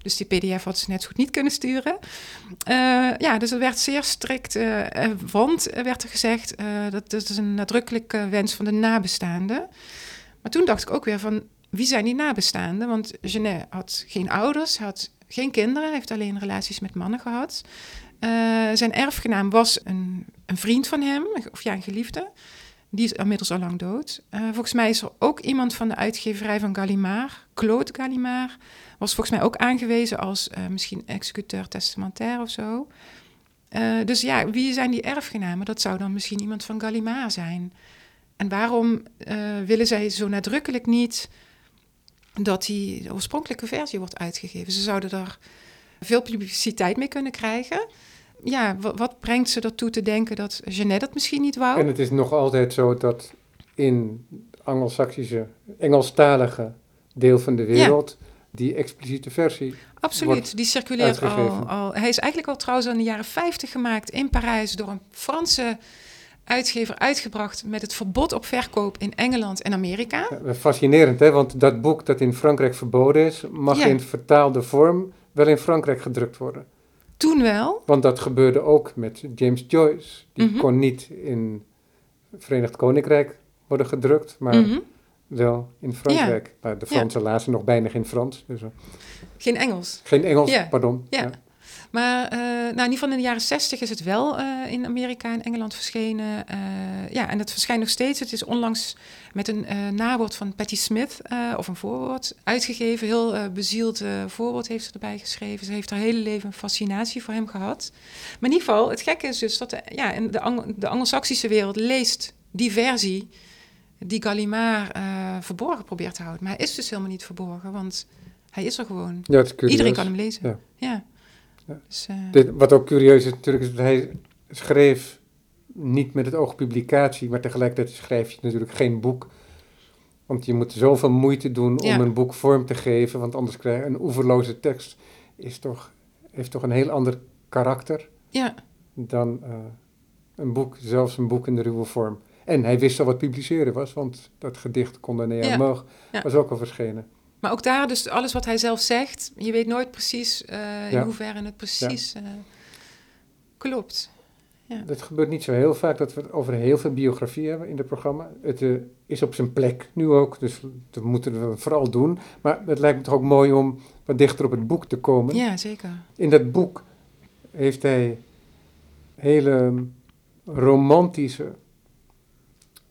Dus die PDF had ze net goed niet kunnen sturen. Uh, ja, dus het werd zeer strikt, uh, want werd er gezegd, dat, dat is een nadrukkelijke wens van de nabestaanden. Maar toen dacht ik ook weer van, wie zijn die nabestaanden? Want Genet had geen ouders, had geen kinderen, heeft alleen relaties met mannen gehad. Zijn erfgenaam was een, een, vriend van hem, of ja, een geliefde. Die is inmiddels al lang dood. Uh, volgens mij is er ook iemand van de uitgeverij van Gallimard, Claude Gallimard, was volgens mij ook aangewezen als uh, misschien executeur testamentair of zo. Uh, dus ja, wie zijn die erfgenamen? Dat zou dan misschien iemand van Gallimard zijn. En waarom willen zij zo nadrukkelijk niet dat die oorspronkelijke versie wordt uitgegeven? Ze zouden daar veel publiciteit mee kunnen krijgen ja, wat, brengt ze ertoe te denken dat Jeannette het misschien niet wou? En het is nog altijd zo dat in Anglo-Saxische, Engelstalige deel van de wereld die expliciete versie. Absoluut, die circuleert al, al. Hij is eigenlijk al trouwens in de jaren 50 gemaakt in Parijs door een Franse uitgever uitgebracht met het verbod op verkoop in Engeland en Amerika. Ja, fascinerend, hè? want dat boek dat in Frankrijk verboden is, mag in vertaalde vorm wel in Frankrijk gedrukt worden. Toen wel. Want dat gebeurde ook met James Joyce. Die mhm. kon niet in het Verenigd Koninkrijk worden gedrukt, maar mhm. wel in Frankrijk. Maar de Fransen ja. lazen nog bijna geen Frans. Dus, uh, geen Engels? Geen Engels, pardon. Ja. Maar uh, nou, in ieder geval in de jaren zestig is het wel uh, in Amerika en Engeland verschenen. Uh, ja, en het verschijnt nog steeds. Het is onlangs met een nawoord van Patti Smith, of een voorwoord, uitgegeven. Heel bezield voorwoord heeft ze erbij geschreven. Ze heeft haar hele leven een fascinatie voor hem gehad. Maar in ieder geval, het gekke is dus dat de, ja, in de, Ang de Anglo-Saxische wereld leest die versie die Gallimard verborgen probeert te houden. Maar hij is dus helemaal niet verborgen, want hij is er gewoon. Ja, Iedereen kan hem lezen. ja. ja. Dus. Dit, wat ook curieus is natuurlijk, is dat hij schreef niet met het oog publicatie, maar tegelijkertijd schrijf je natuurlijk geen boek. Want je moet zoveel moeite doen om een boek vorm te geven, want anders krijg je een oeverloze tekst. Is toch, heeft toch een heel ander karakter ja. dan uh, een boek, zelfs een boek in de ruwe vorm. En hij wist al wat publiceren was, want dat gedicht Condamné à mort was ook al verschenen. Maar ook daar, dus alles wat hij zelf zegt, je weet nooit precies uh, in hoeverre het precies ja. uh, klopt. Ja. Het gebeurt niet zo heel vaak dat we het over heel veel biografie hebben in het programma. Het uh, is op zijn plek nu ook, dus dat moeten we vooral doen. Maar het lijkt me toch ook mooi om wat dichter op het boek te komen. Ja, zeker. In dat boek heeft hij hele romantische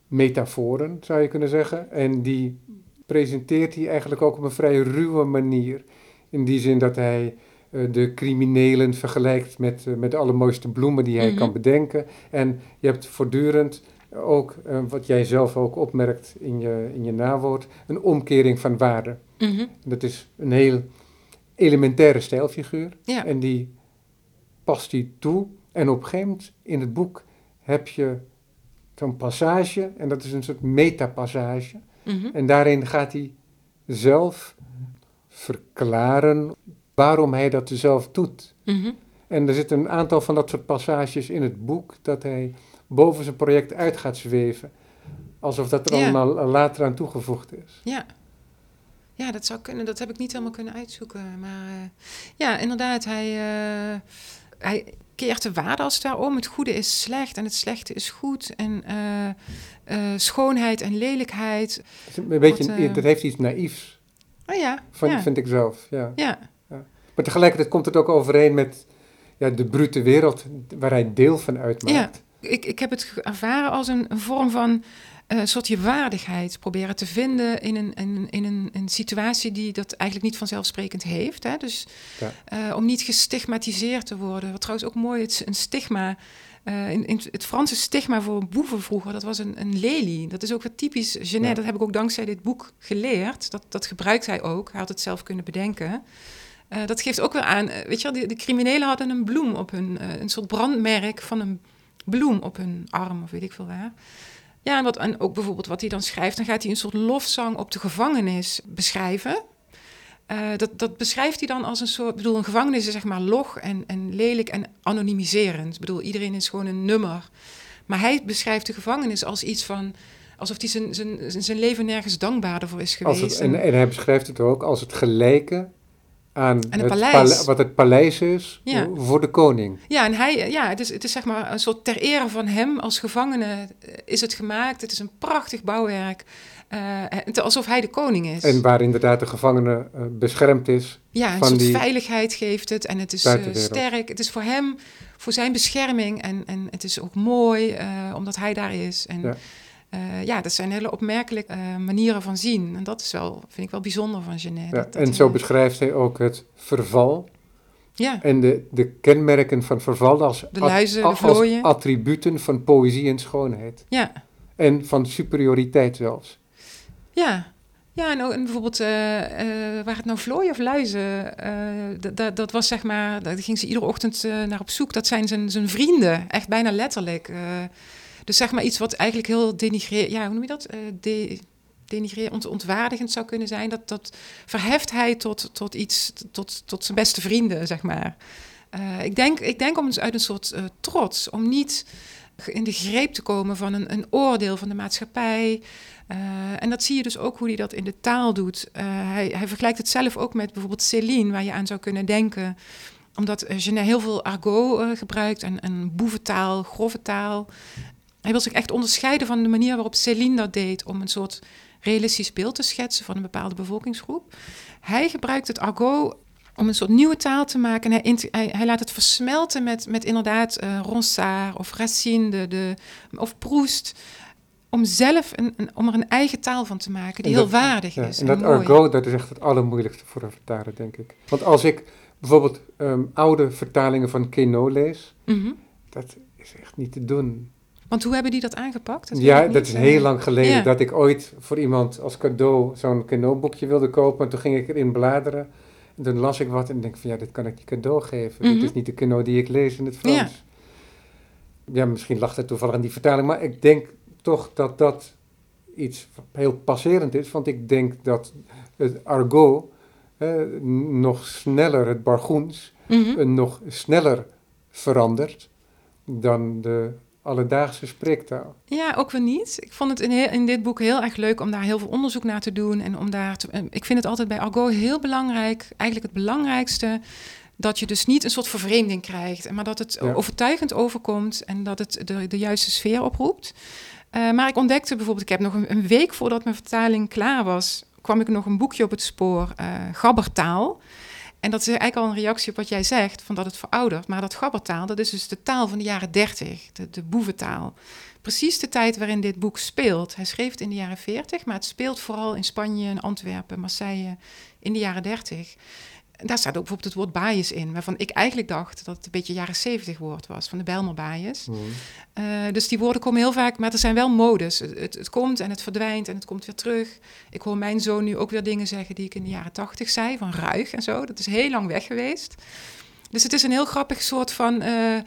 metaforen, zou je kunnen zeggen. En die presenteert hij eigenlijk ook op een vrij ruwe manier. In die zin dat hij uh, de criminelen vergelijkt met, uh, met de allermooiste bloemen die hij mm -hmm. kan bedenken. En je hebt voortdurend ook, uh, wat jij zelf ook opmerkt in je, in je nawoord, een omkering van waarde. Mm -hmm. Dat is een heel elementaire stijlfiguur. Ja. En die past hij toe. En op een gegeven moment in het boek heb je zo'n passage, en dat is een soort metapassage. Mhm. En daarin gaat hij zelf verklaren waarom hij dat zelf doet. Mhm. En er zitten een aantal van dat soort passages in het boek dat hij boven zijn project uit gaat zweven. Alsof dat er Ja. allemaal later aan toegevoegd is. Ja. Ja, dat zou kunnen. Dat heb ik niet helemaal kunnen uitzoeken. Maar eh, ja, inderdaad, hij, eh, hij keert de waarde als het daar om. Het goede is slecht en het slechte is goed. En eh, eh, schoonheid en lelijkheid. Een beetje, eh, dat heeft iets naïefs, Oh ja, van, ja. vind ik zelf. Ja. ja. Maar tegelijkertijd komt het ook overeen met ja, de brute wereld waar hij deel van uitmaakt. Ik, ik heb het ervaren als een, een vorm van een soort je waardigheid proberen te vinden in een, in, in een, een situatie die dat eigenlijk niet vanzelfsprekend heeft. Hè? Dus Ja. eh, om niet gestigmatiseerd te worden. Wat trouwens ook mooi is, een stigma. eh, in, in het Franse stigma voor boeven vroeger, dat was een, een lelie. Dat is ook wat typisch Genet. Ja. Dat heb ik ook dankzij dit boek geleerd. Dat, dat gebruikt hij ook. Hij had het zelf kunnen bedenken. Eh, dat geeft ook weer aan, eh, weet je wel, de, de criminelen hadden een bloem op hun, eh, een soort brandmerk van een bloem op hun arm of weet ik veel waar. Ja, en, wat, en ook bijvoorbeeld wat hij dan schrijft, dan gaat hij een soort lofzang op de gevangenis beschrijven. Eh, dat, dat beschrijft hij dan als een soort, ik bedoel, een gevangenis is zeg maar log en, en lelijk en anonimiserend. Ik bedoel, iedereen is gewoon een nummer. Maar hij beschrijft de gevangenis als iets van, alsof hij zijn, zijn, zijn- leven nergens dankbaarder voor is Als geweest. het, en, en hij beschrijft het ook als het gelijke aan een het paleis. pale- wat het paleis is Ja. voor de koning. Ja, en hij, ja, het is, het is zeg maar een soort ter ere van hem als gevangene eh, is het gemaakt. Het is een prachtig bouwwerk. eh, het- alsof hij de koning is. En waar inderdaad de gevangene eh, beschermd is. ja, een van soort die veiligheid geeft het. En het is eh, sterk. Het is voor hem, voor zijn bescherming. En, en het is ook mooi, eh, omdat hij daar is. En Ja. Ja, ja dat zijn hele opmerkelijke eh, manieren van zien. En dat is wel, vind ik wel bijzonder van Genet. Ja, en zo beschrijft hij ook het verval Ja, en de, de kenmerken van verval als, De at- luizen, de als vlooien. attributen van poëzie en schoonheid. ja. En van superioriteit zelfs. Ja, ja en, ook, en bijvoorbeeld, eh eh waar het nou vlooien of luizen, eh, dat- was zeg maar, daar ging ze iedere ochtend eh, naar op zoek. Dat zijn zijn, zijn vrienden, echt bijna letterlijk. Dus zeg maar iets wat eigenlijk heel denigreer, ja, hoe noem je dat? Ont, ontwaardigend zou kunnen zijn. Dat, dat verheft hij tot, tot iets, tot, tot zijn beste vrienden, zeg maar. Eh, ik, denk, ik denk om eens uit een soort eh, trots, om niet in de greep te komen van een, een oordeel van de maatschappij. En dat zie je dus ook hoe hij dat in de taal doet. Hij, hij vergelijkt het zelf ook met bijvoorbeeld Céline, waar je aan zou kunnen denken. Omdat Genet heel veel argot gebruikt en, en boeventaal, grove taal. Hij wil zich echt onderscheiden van de manier waarop Céline dat deed... om een soort realistisch beeld te schetsen van een bepaalde bevolkingsgroep. Hij gebruikt het argot om een soort nieuwe taal te maken. En hij, hij, hij laat het versmelten met, met inderdaad eh Ronsard of Racine de, de, of Proust. Om zelf een, een, om er een eigen taal van te maken die heel waardig Ja, is. en dat mooi. argot, dat is echt het allermoeilijkste voor een vertaler, denk ik. Want als ik bijvoorbeeld ehm, oude vertalingen van Queneau lees, Mhm. dat is echt niet te doen. Want hoe hebben die dat aangepakt? ja, dat is heel Eh, lang geleden ja. dat ik ooit voor iemand als cadeau zo'n Queneau-boekje wilde kopen. En toen ging ik erin bladeren. En toen las ik wat en denk van ja, dit kan ik niet cadeau geven. Mhm. Dit is niet de Queneau die ik lees in het Frans. Ja, misschien lag het toevallig aan die vertaling. Maar ik denk toch dat dat iets heel passerend is. Want ik denk dat het argot eh, nog sneller, het bargoens, Mhm. eh, nog sneller verandert dan de alledaagse spreektaal. Ja, ook weer niet. Ik vond het in, heel- in dit boek heel erg leuk om daar heel veel onderzoek naar te doen. En om daar te, eh, ik vind het altijd bij argot heel belangrijk, eigenlijk het belangrijkste, dat je dus niet een soort vervreemding krijgt, maar dat het Ja. overtuigend overkomt en dat het de, de juiste sfeer oproept. Eh, maar ik ontdekte bijvoorbeeld, ik heb nog een, een week voordat mijn vertaling klaar was, kwam ik nog een boekje op het spoor, eh Gabbertaal. En dat is eigenlijk al een reactie op wat jij zegt, van dat het veroudert. Maar dat gabbertaal, dat is dus de taal van de jaren 30, de, de boeventaal. Precies de tijd waarin dit boek speelt. Hij schreef het in de jaren 40, maar het speelt vooral in Spanje, in Antwerpen, Marseille in de jaren 30. Daar staat ook bijvoorbeeld het woord baaiers in, waarvan ik eigenlijk dacht dat het een beetje jaren 70 woord was, van de Bijlmer baaiers. Eh, dus die woorden komen heel vaak, maar er zijn wel modes. Het, het, het komt en het verdwijnt en het komt weer terug. Ik hoor mijn zoon nu ook weer dingen zeggen die ik in de jaren tachtig zei, van ruig en zo. Dat is heel lang weg geweest. Dus het is een heel grappig soort van, eh,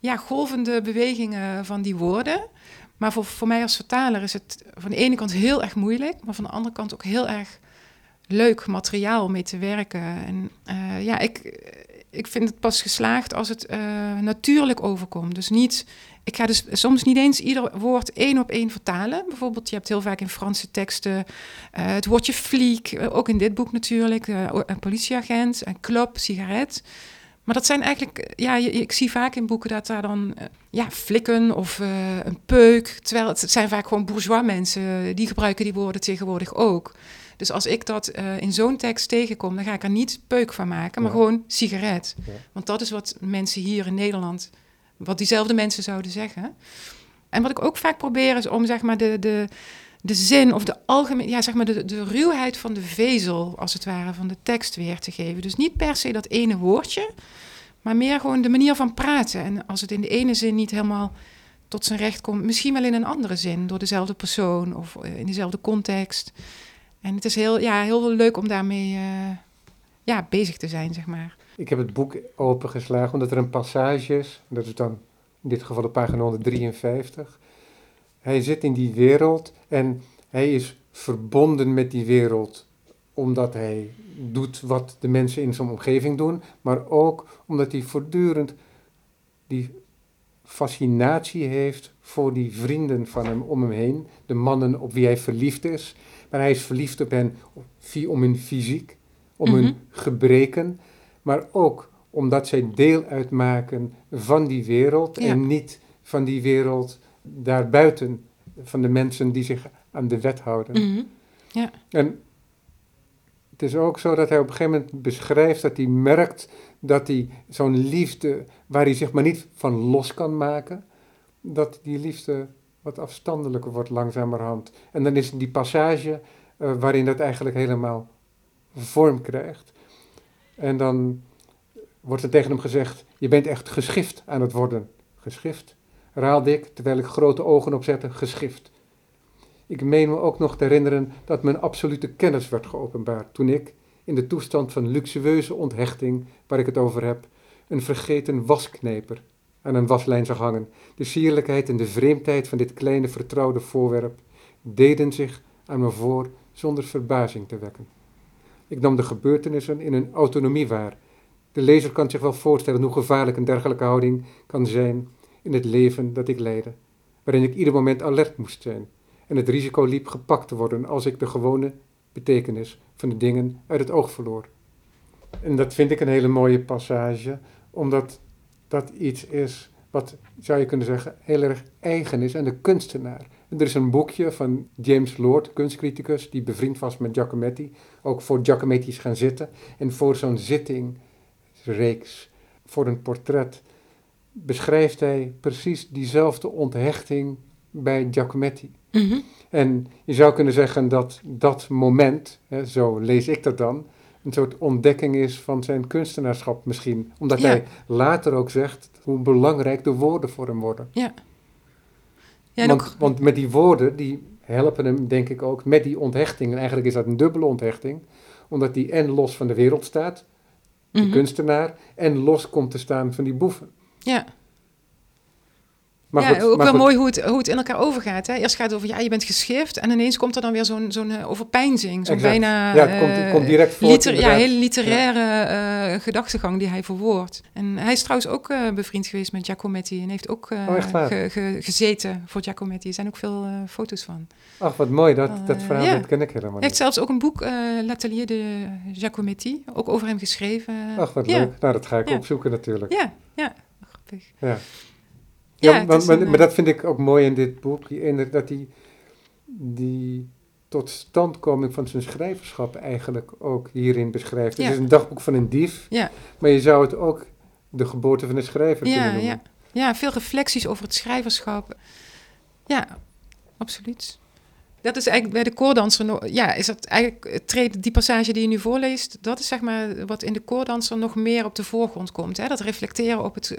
ja, golvende bewegingen van die woorden. Maar voor, voor mij als vertaler is het van de ene kant heel erg moeilijk, maar van de andere kant ook heel erg leuk materiaal mee te werken. En uh, ja, ik, ik vind het pas geslaagd als het uh, natuurlijk overkomt. Dus niet, ik ga dus soms niet eens ieder woord één op één vertalen. Bijvoorbeeld, je hebt heel vaak in Franse teksten uh, het woordje fliek, ook in dit boek natuurlijk, een politieagent, een club, sigaret. Maar dat zijn eigenlijk, ja, ik zie vaak in boeken dat daar dan, ja, flikken of een peuk. Terwijl het, zijn vaak gewoon bourgeois mensen, die gebruiken die woorden tegenwoordig ook. Dus als ik dat uh, in zo'n tekst tegenkom, dan ga ik er niet peuk van maken, maar ja. gewoon sigaret. Ja. Want dat is wat mensen hier in Nederland, wat diezelfde mensen zouden zeggen. En wat ik ook vaak probeer is om zeg maar de, de, de zin of de algemeen, ja, zeg maar de, de ruwheid van de vezel, als het ware, van de tekst weer te geven. Dus niet per se dat ene woordje, maar meer gewoon de manier van praten. En als het in de ene zin niet helemaal tot zijn recht komt, misschien wel in een andere zin, door dezelfde persoon of in dezelfde context. En het is heel, ja, heel leuk om daarmee uh, ja, bezig te zijn, zeg maar. Ik heb het boek opengeslagen omdat er een passage is, dat is dan in dit geval de pagina 153. Hij zit in die wereld en hij is verbonden met die wereld omdat hij doet wat de mensen in zijn omgeving doen, maar ook omdat hij voortdurend die fascinatie heeft voor die vrienden van hem om hem heen, de mannen op wie hij verliefd is. Maar hij is verliefd op hen om hun fysiek, om mm -hmm. hun gebreken, maar ook omdat zij deel uitmaken van die wereld ja. en niet van die wereld daarbuiten, van de mensen die zich aan de wet houden. Mm -hmm. ja. En het is ook zo dat hij op een gegeven moment beschrijft dat hij merkt dat hij zo'n liefde, waar hij zich maar niet van los kan maken, dat die liefde wat afstandelijker wordt langzamerhand. En dan is die passage uh, waarin dat eigenlijk helemaal vorm krijgt. En dan wordt er tegen hem gezegd, je bent echt geschift aan het worden. Geschift, herhaalde ik, terwijl ik grote ogen opzette, geschift. Ik meen me ook nog te herinneren dat mijn absolute kennis werd geopenbaard toen ik, in de toestand van luxueuze onthechting waar ik het over heb, een vergeten waskneper aan een waslijn zag hangen. De sierlijkheid en de vreemdheid van dit kleine vertrouwde voorwerp deden zich aan me voor zonder verbazing te wekken. Ik nam de gebeurtenissen in hun autonomie waar. De lezer kan zich wel voorstellen hoe gevaarlijk een dergelijke houding kan zijn in het leven dat ik leidde, waarin ik ieder moment alert moest zijn en het risico liep gepakt te worden als ik de gewone betekenis van de dingen uit het oog verloor. En dat vind ik een hele mooie passage, omdat dat iets is wat, zou je kunnen zeggen, heel erg eigen is aan de kunstenaar. En er is een boekje van James Lord, kunstcriticus, die bevriend was met Giacometti, ook voor Giacometti is gaan zitten. En voor zo'n zittingreeks, voor een portret, beschrijft hij precies diezelfde onthechting bij Giacometti. Mm -hmm. En je zou kunnen zeggen dat dat moment, hè, zo lees ik dat dan, een soort ontdekking is van zijn kunstenaarschap misschien. Omdat Ja. hij later ook zegt hoe belangrijk de woorden voor hem worden. Ja. Ja, want, ook, want met die woorden, die helpen hem denk ik ook met die onthechting. En eigenlijk is dat een dubbele onthechting. Omdat hij en los van de wereld staat, de Mhm. kunstenaar, en los komt te staan van die boeven. ja. Maar ja, goed, ook maar wel goed. mooi hoe het, hoe het in elkaar overgaat. Hè? Eerst gaat het over, ja, je bent geschift. En ineens komt er dan weer zo'n zo'n eh, overpeinzing. Zo'n Exact. bijna... Ja, het komt- het eh, komt direct voort, liter- Ja, hele literaire eh, gedachtegang die hij verwoordt. En hij is trouwens ook bevriend geweest met Giacometti. En heeft ook Oh, ge- ge- gezeten voor Giacometti. Er zijn ook veel foto's van. Ach, wat mooi, dat, dat verhaal ja. dat ken ik helemaal Hij heeft niet. zelfs ook een boek, L'Atelier de Giacometti. Ook over hem geschreven. Ach, wat ja. leuk. Nou, dat ga ik Ja. opzoeken natuurlijk. Ja, ja. Grappig. Ja. Ja, maar, is maar, een, maar eh, dat vind ik ook mooi in dit boek, die ene- dat die, die totstandkoming van zijn schrijverschap eigenlijk ook hierin beschrijft. Ja. Het is een dagboek van een dief, Ja. maar je zou het ook de geboorte van een schrijver kunnen noemen. ja. ja, veel reflecties over het schrijverschap. Ja, absoluut. Dat is eigenlijk bij de koordanser, ja, is dat eigenlijk, treedt- die passage die je nu voorleest, dat is zeg maar wat in de koordanser nog meer op de voorgrond komt. Hè? Dat reflecteren op het,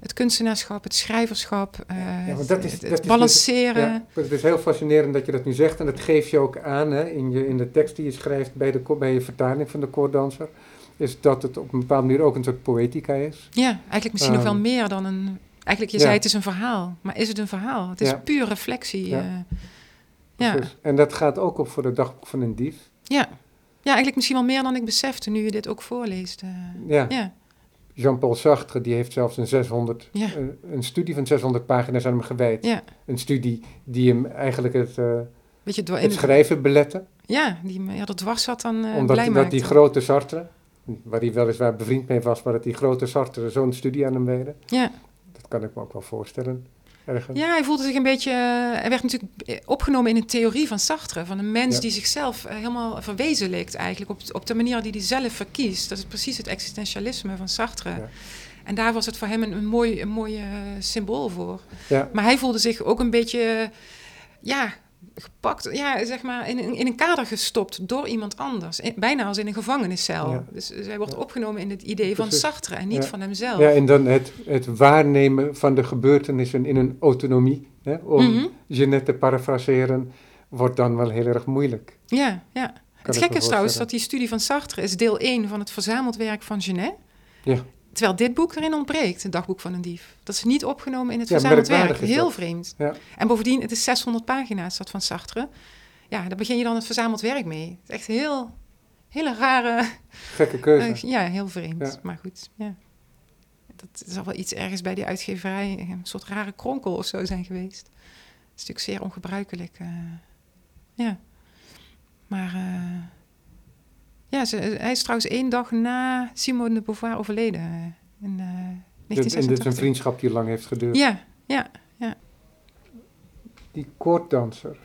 het, kunstenaarschap, het schrijverschap, eh, Ja, dat is- het, dat is balanceren. Ja, het is heel fascinerend dat je dat nu zegt en dat geef je ook aan hè, in, je, in de tekst die je schrijft bij, de, bij je vertaling van de koordanser. Is dat het op een bepaalde manier ook een soort poëtica is. Ja, eigenlijk misschien nog wel Ehm. meer dan een Eigenlijk, je Ja. zei het is een verhaal. Maar is het een verhaal? Het is Ja. puur reflectie. Ja. Ja. Precies. En dat gaat ook op voor het dagboek van een dief. ja. Ja, eigenlijk misschien wel meer dan ik besefte nu je dit ook voorleest. eh. Ja. ja. Jean-Paul Sartre die heeft zelfs een, 600, Ja. eh, een studie van 600 pagina's aan hem gewijd. Ja. Een studie die hem eigenlijk het, eh, Weet je, door, het schrijven belette. ja, die ja, dat dwars zat dan eh omdat blij dat die grote Sartre, waar hij weliswaar bevriend mee was, maar dat die grote Sartre zo'n studie aan hem wijde. Ja. Dat kan ik me ook wel voorstellen. Ergens. Ja, hij voelde zich een beetje. eh, Hij werd natuurlijk eh, opgenomen in een theorie van Sartre. Van een mens Ja. die zichzelf eh, helemaal verwezenlijkt, eigenlijk. Op, op de manier die hij zelf verkiest. Dat is precies het existentialisme van Sartre. Ja. En daar was het voor hem een, een mooi, een mooi eh, symbool voor. Ja. Maar hij voelde zich ook een beetje. ja, gepakt, ja, zeg maar, in, een- in een kader gestopt door iemand anders. In- bijna als in een gevangeniscel. Ja. Dus, dus hij wordt Ja. opgenomen in het idee van. Sartre en niet Ja. van hemzelf. Ja, en dan het, het waarnemen van de gebeurtenissen in een autonomie, hè, om. Jeannette te parafraseren, wordt dan wel heel erg moeilijk. Ja, ja. Kan Het gekke is trouwens dat die studie van Sartre is deel 1 van het verzameld werk van Genet. Ja. Terwijl dit boek erin ontbreekt, het dagboek van een dief. Dat is niet opgenomen in het Ja, verzameld werk. Heel dat. vreemd. Ja. En bovendien, het is 600 pagina's dat van Sartre. Ja, daar begin je dan het verzameld werk mee. Het is echt heel, hele rare... Gekke keuze. eh, ja, heel vreemd. Ja. Maar goed, ja. Dat zal wel iets ergens bij die uitgeverij, een soort rare kronkel of zo zijn geweest. Het is natuurlijk zeer ongebruikelijk. eh, ja. Maar eh, ja, ze, hij is trouwens één dag na Simone de Beauvoir overleden. eh, in eh Dit, en dit is een 1986. vriendschap die lang heeft geduurd. Ja, ja. Die koorddanser.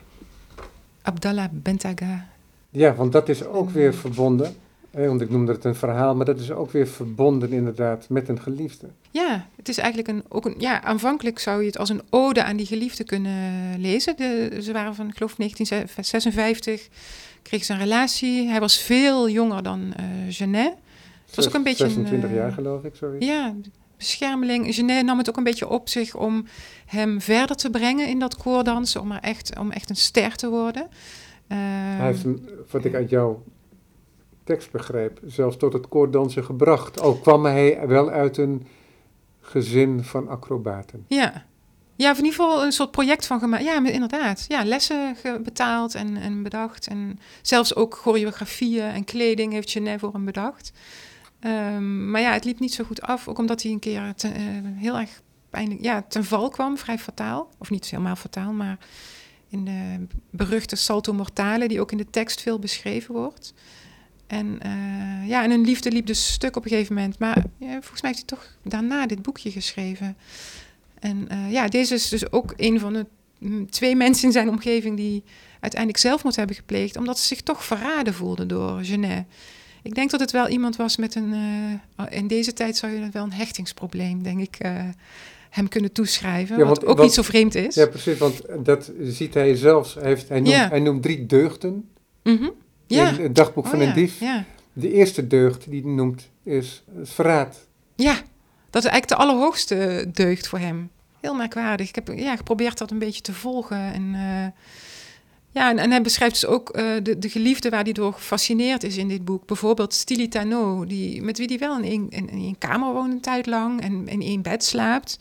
Abdallah Bentaga. Ja, want dat is ook weer verbonden. Hè, want ik noemde het een verhaal, maar dat is ook weer verbonden inderdaad met een geliefde. Ja, het is eigenlijk een, ook een... Ja, aanvankelijk zou je het als een ode aan die geliefde kunnen lezen. De, ze waren van, ik geloof, 1956. Kreeg ze een relatie. Hij was veel jonger dan eh Genet. Het was ook een beetje een, 26 eh, jaar geloof ik, sorry. Ja, beschermeling. Genet nam het ook een beetje op zich om hem verder te brengen in dat koordansen. Om, er echt, om echt een ster te worden. Hij Ehm, heeft hem, wat ik uit jouw tekst begreep, zelfs tot het koorddansen gebracht. Al kwam hij wel uit een gezin van acrobaten. Ja. Ja, of in ieder geval een soort project van gemaakt. Ja, inderdaad. Ja, lessen betaald en, en bedacht. En zelfs ook choreografieën en kleding heeft Genet voor hem bedacht. Ehm, maar ja, het liep niet zo goed af. Ook omdat hij een keer eh, heel erg pijnlijk ja, ten val kwam, vrij fataal. Of niet helemaal fataal, maar in de beruchte salto mortale, die ook in de tekst veel beschreven wordt. En eh, ja, en hun liefde liep dus stuk op een gegeven moment. Maar volgens mij heeft hij toch daarna dit boekje geschreven. En eh, ja, deze is dus ook een van de mm, twee mensen in zijn omgeving die uiteindelijk zelfmoord hebben gepleegd, omdat ze zich toch verraden voelden door Genet. Ik denk dat het wel iemand was met een. eh, in deze tijd zou je wel een hechtingsprobleem, denk ik, eh, hem kunnen toeschrijven. Ja, wat ook want- niet zo vreemd is. Ja, precies, want dat ziet hij zelfs. Hij, heeft, hij, noemt, Ja. hij noemt drie deugden Mhm. ja. in het dagboek Oh van een dief. Ja. De eerste deugd die hij noemt is verraad. ja, dat is eigenlijk de allerhoogste deugd voor hem. Heel merkwaardig. Ik heb ja, geprobeerd dat een beetje te volgen. En, eh, ja, en, hij beschrijft dus ook eh, de, de geliefde waar hij door gefascineerd is in dit boek. Bijvoorbeeld Stili Tano, die, met wie hij wel in één, in, één kamer woont een tijd lang en in één bed slaapt.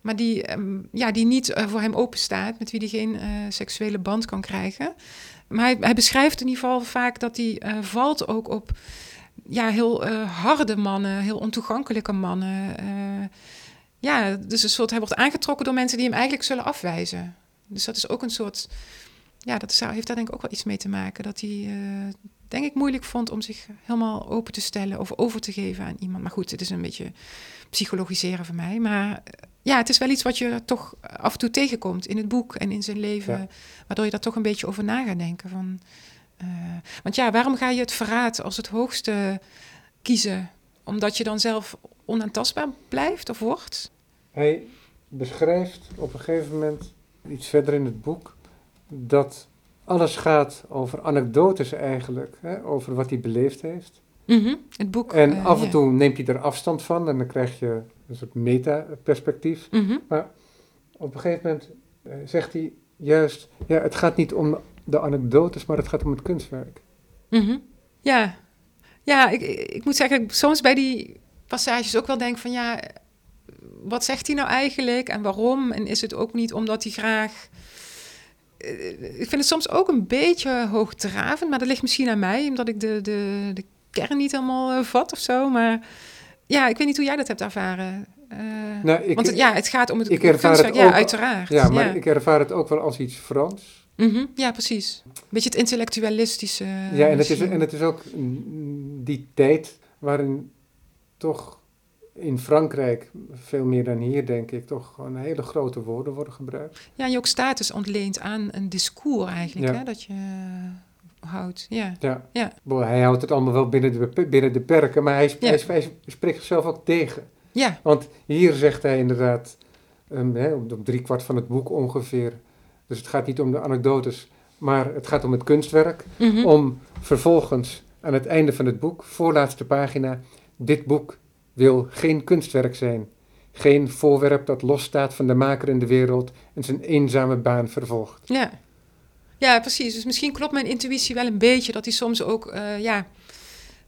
Maar die, ehm, ja, die niet eh, voor hem open staat, met wie hij geen eh, seksuele band kan krijgen. Maar hij, hij beschrijft in ieder geval vaak dat hij eh, valt ook op ja, heel eh, harde mannen, heel ontoegankelijke mannen. eh, ja, dus een soort, hij wordt aangetrokken door mensen die hem eigenlijk zullen afwijzen. Dus dat is ook een soort, ja, dat zou, heeft daar denk ik ook wel iets mee te maken. Dat hij, eh, denk ik, moeilijk vond om zich helemaal open te stellen of over te geven aan iemand. Maar goed, het is een beetje psychologiseren van mij. Maar ja, het is wel iets wat je toch af en toe tegenkomt in het boek en in zijn leven. Ja. Waardoor je daar toch een beetje over na gaat denken. Van, eh, want ja, waarom ga je het verraad als het hoogste kiezen? Omdat je dan zelf onaantastbaar blijft of wordt? Hij beschrijft op een gegeven moment, iets verder in het boek, dat alles gaat over anekdotes eigenlijk, hè, over wat hij beleefd heeft. Mhm, Het boek. En eh, af en ja. toe neemt hij er afstand van en dan krijg je een soort meta-perspectief. Mhm, Op een gegeven moment eh, zegt hij juist, ja, het gaat niet om de anekdotes, maar het gaat om het kunstwerk. mhm. Ja, ja ik, ik moet zeggen, ik soms bij die passages ook wel denk van ja, wat zegt hij nou eigenlijk en waarom? En is het ook niet omdat hij graag. eh, ik vind het soms ook een beetje hoogdravend, maar dat ligt misschien aan mij, omdat ik de, de, de kern niet helemaal eh, vat of zo. Maar ja, ik weet niet hoe jij dat hebt ervaren. Nou, ik, want het, ja, het gaat om het ik ervaar kunstwerk. het Ja, ook- uiteraard. ja, maar ik ervaar het ook wel als iets Frans. Mhm, ja, precies. Een beetje het intellectualistische. ja, en het, is, en het is ook die tijd waarin toch in Frankrijk, veel meer dan hier denk ik, toch gewoon hele grote woorden worden gebruikt. Ja, en je ook status ontleent aan een discours eigenlijk, Ja. hè, dat je eh, houdt. Ja. Ja. Hij houdt het allemaal wel binnen de, binnen de perken, maar hij, sp- Ja. hij, sp- hij spreekt zichzelf ook tegen. Ja, Want hier zegt hij inderdaad, um, hè, op, op drie kwart van het boek ongeveer, dus het gaat niet om de anekdotes, maar het gaat om het kunstwerk. mhm. Om vervolgens aan het einde van het boek, voorlaatste pagina, dit boek wil geen kunstwerk zijn. Geen voorwerp dat losstaat van de maker in de wereld en zijn eenzame baan vervolgt. ja. ja, precies. Dus misschien klopt mijn intuïtie wel een beetje dat hij soms ook, eh, ja,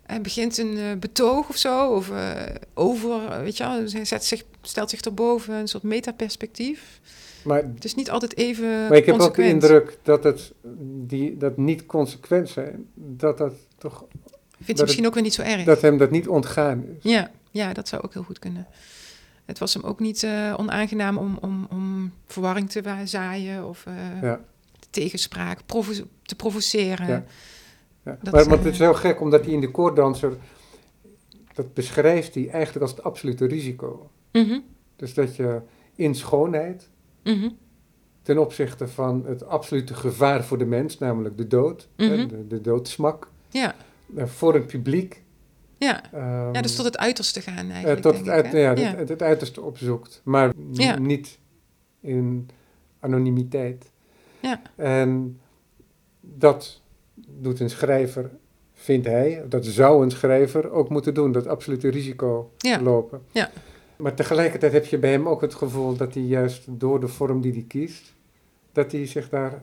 hij begint een eh, betoog of zo, of eh, over, weet je wel, hij zet zich, stelt zich erboven, een soort metaperspectief. Maar, Het is niet altijd even maar ik heb ook de indruk dat het die, dat niet consequent zijn, dat dat toch, Vindt hij misschien ook weer niet zo erg. dat hem dat niet ontgaan is. Ja, ja, dat zou ook heel goed kunnen. Het was hem ook niet eh, onaangenaam om, om, om verwarring te zaaien of eh, Ja. tegenspraak provo- te provoceren. Ja. Ja. Dat, maar, maar eh, het is heel gek, omdat hij in de koordanser, dat beschrijft hij eigenlijk als het absolute risico. Mhm, Dus dat je in schoonheid, mhm, ten opzichte van het absolute gevaar voor de mens, namelijk de dood, Mhm. de, de doodsmak, Ja, eh, voor een publiek. ja. ehm, ja, dus tot het uiterste gaan eh, eigenlijk. tot het, ik, ja, ja. Het, het uiterste opzoekt, maar Ja. niet in anonimiteit. Ja. En dat doet een schrijver, vindt hij, dat zou een schrijver ook moeten doen, dat absolute risico Ja. lopen. Ja. Maar tegelijkertijd heb je bij hem ook het gevoel dat hij juist door de vorm die hij kiest, dat hij zich daar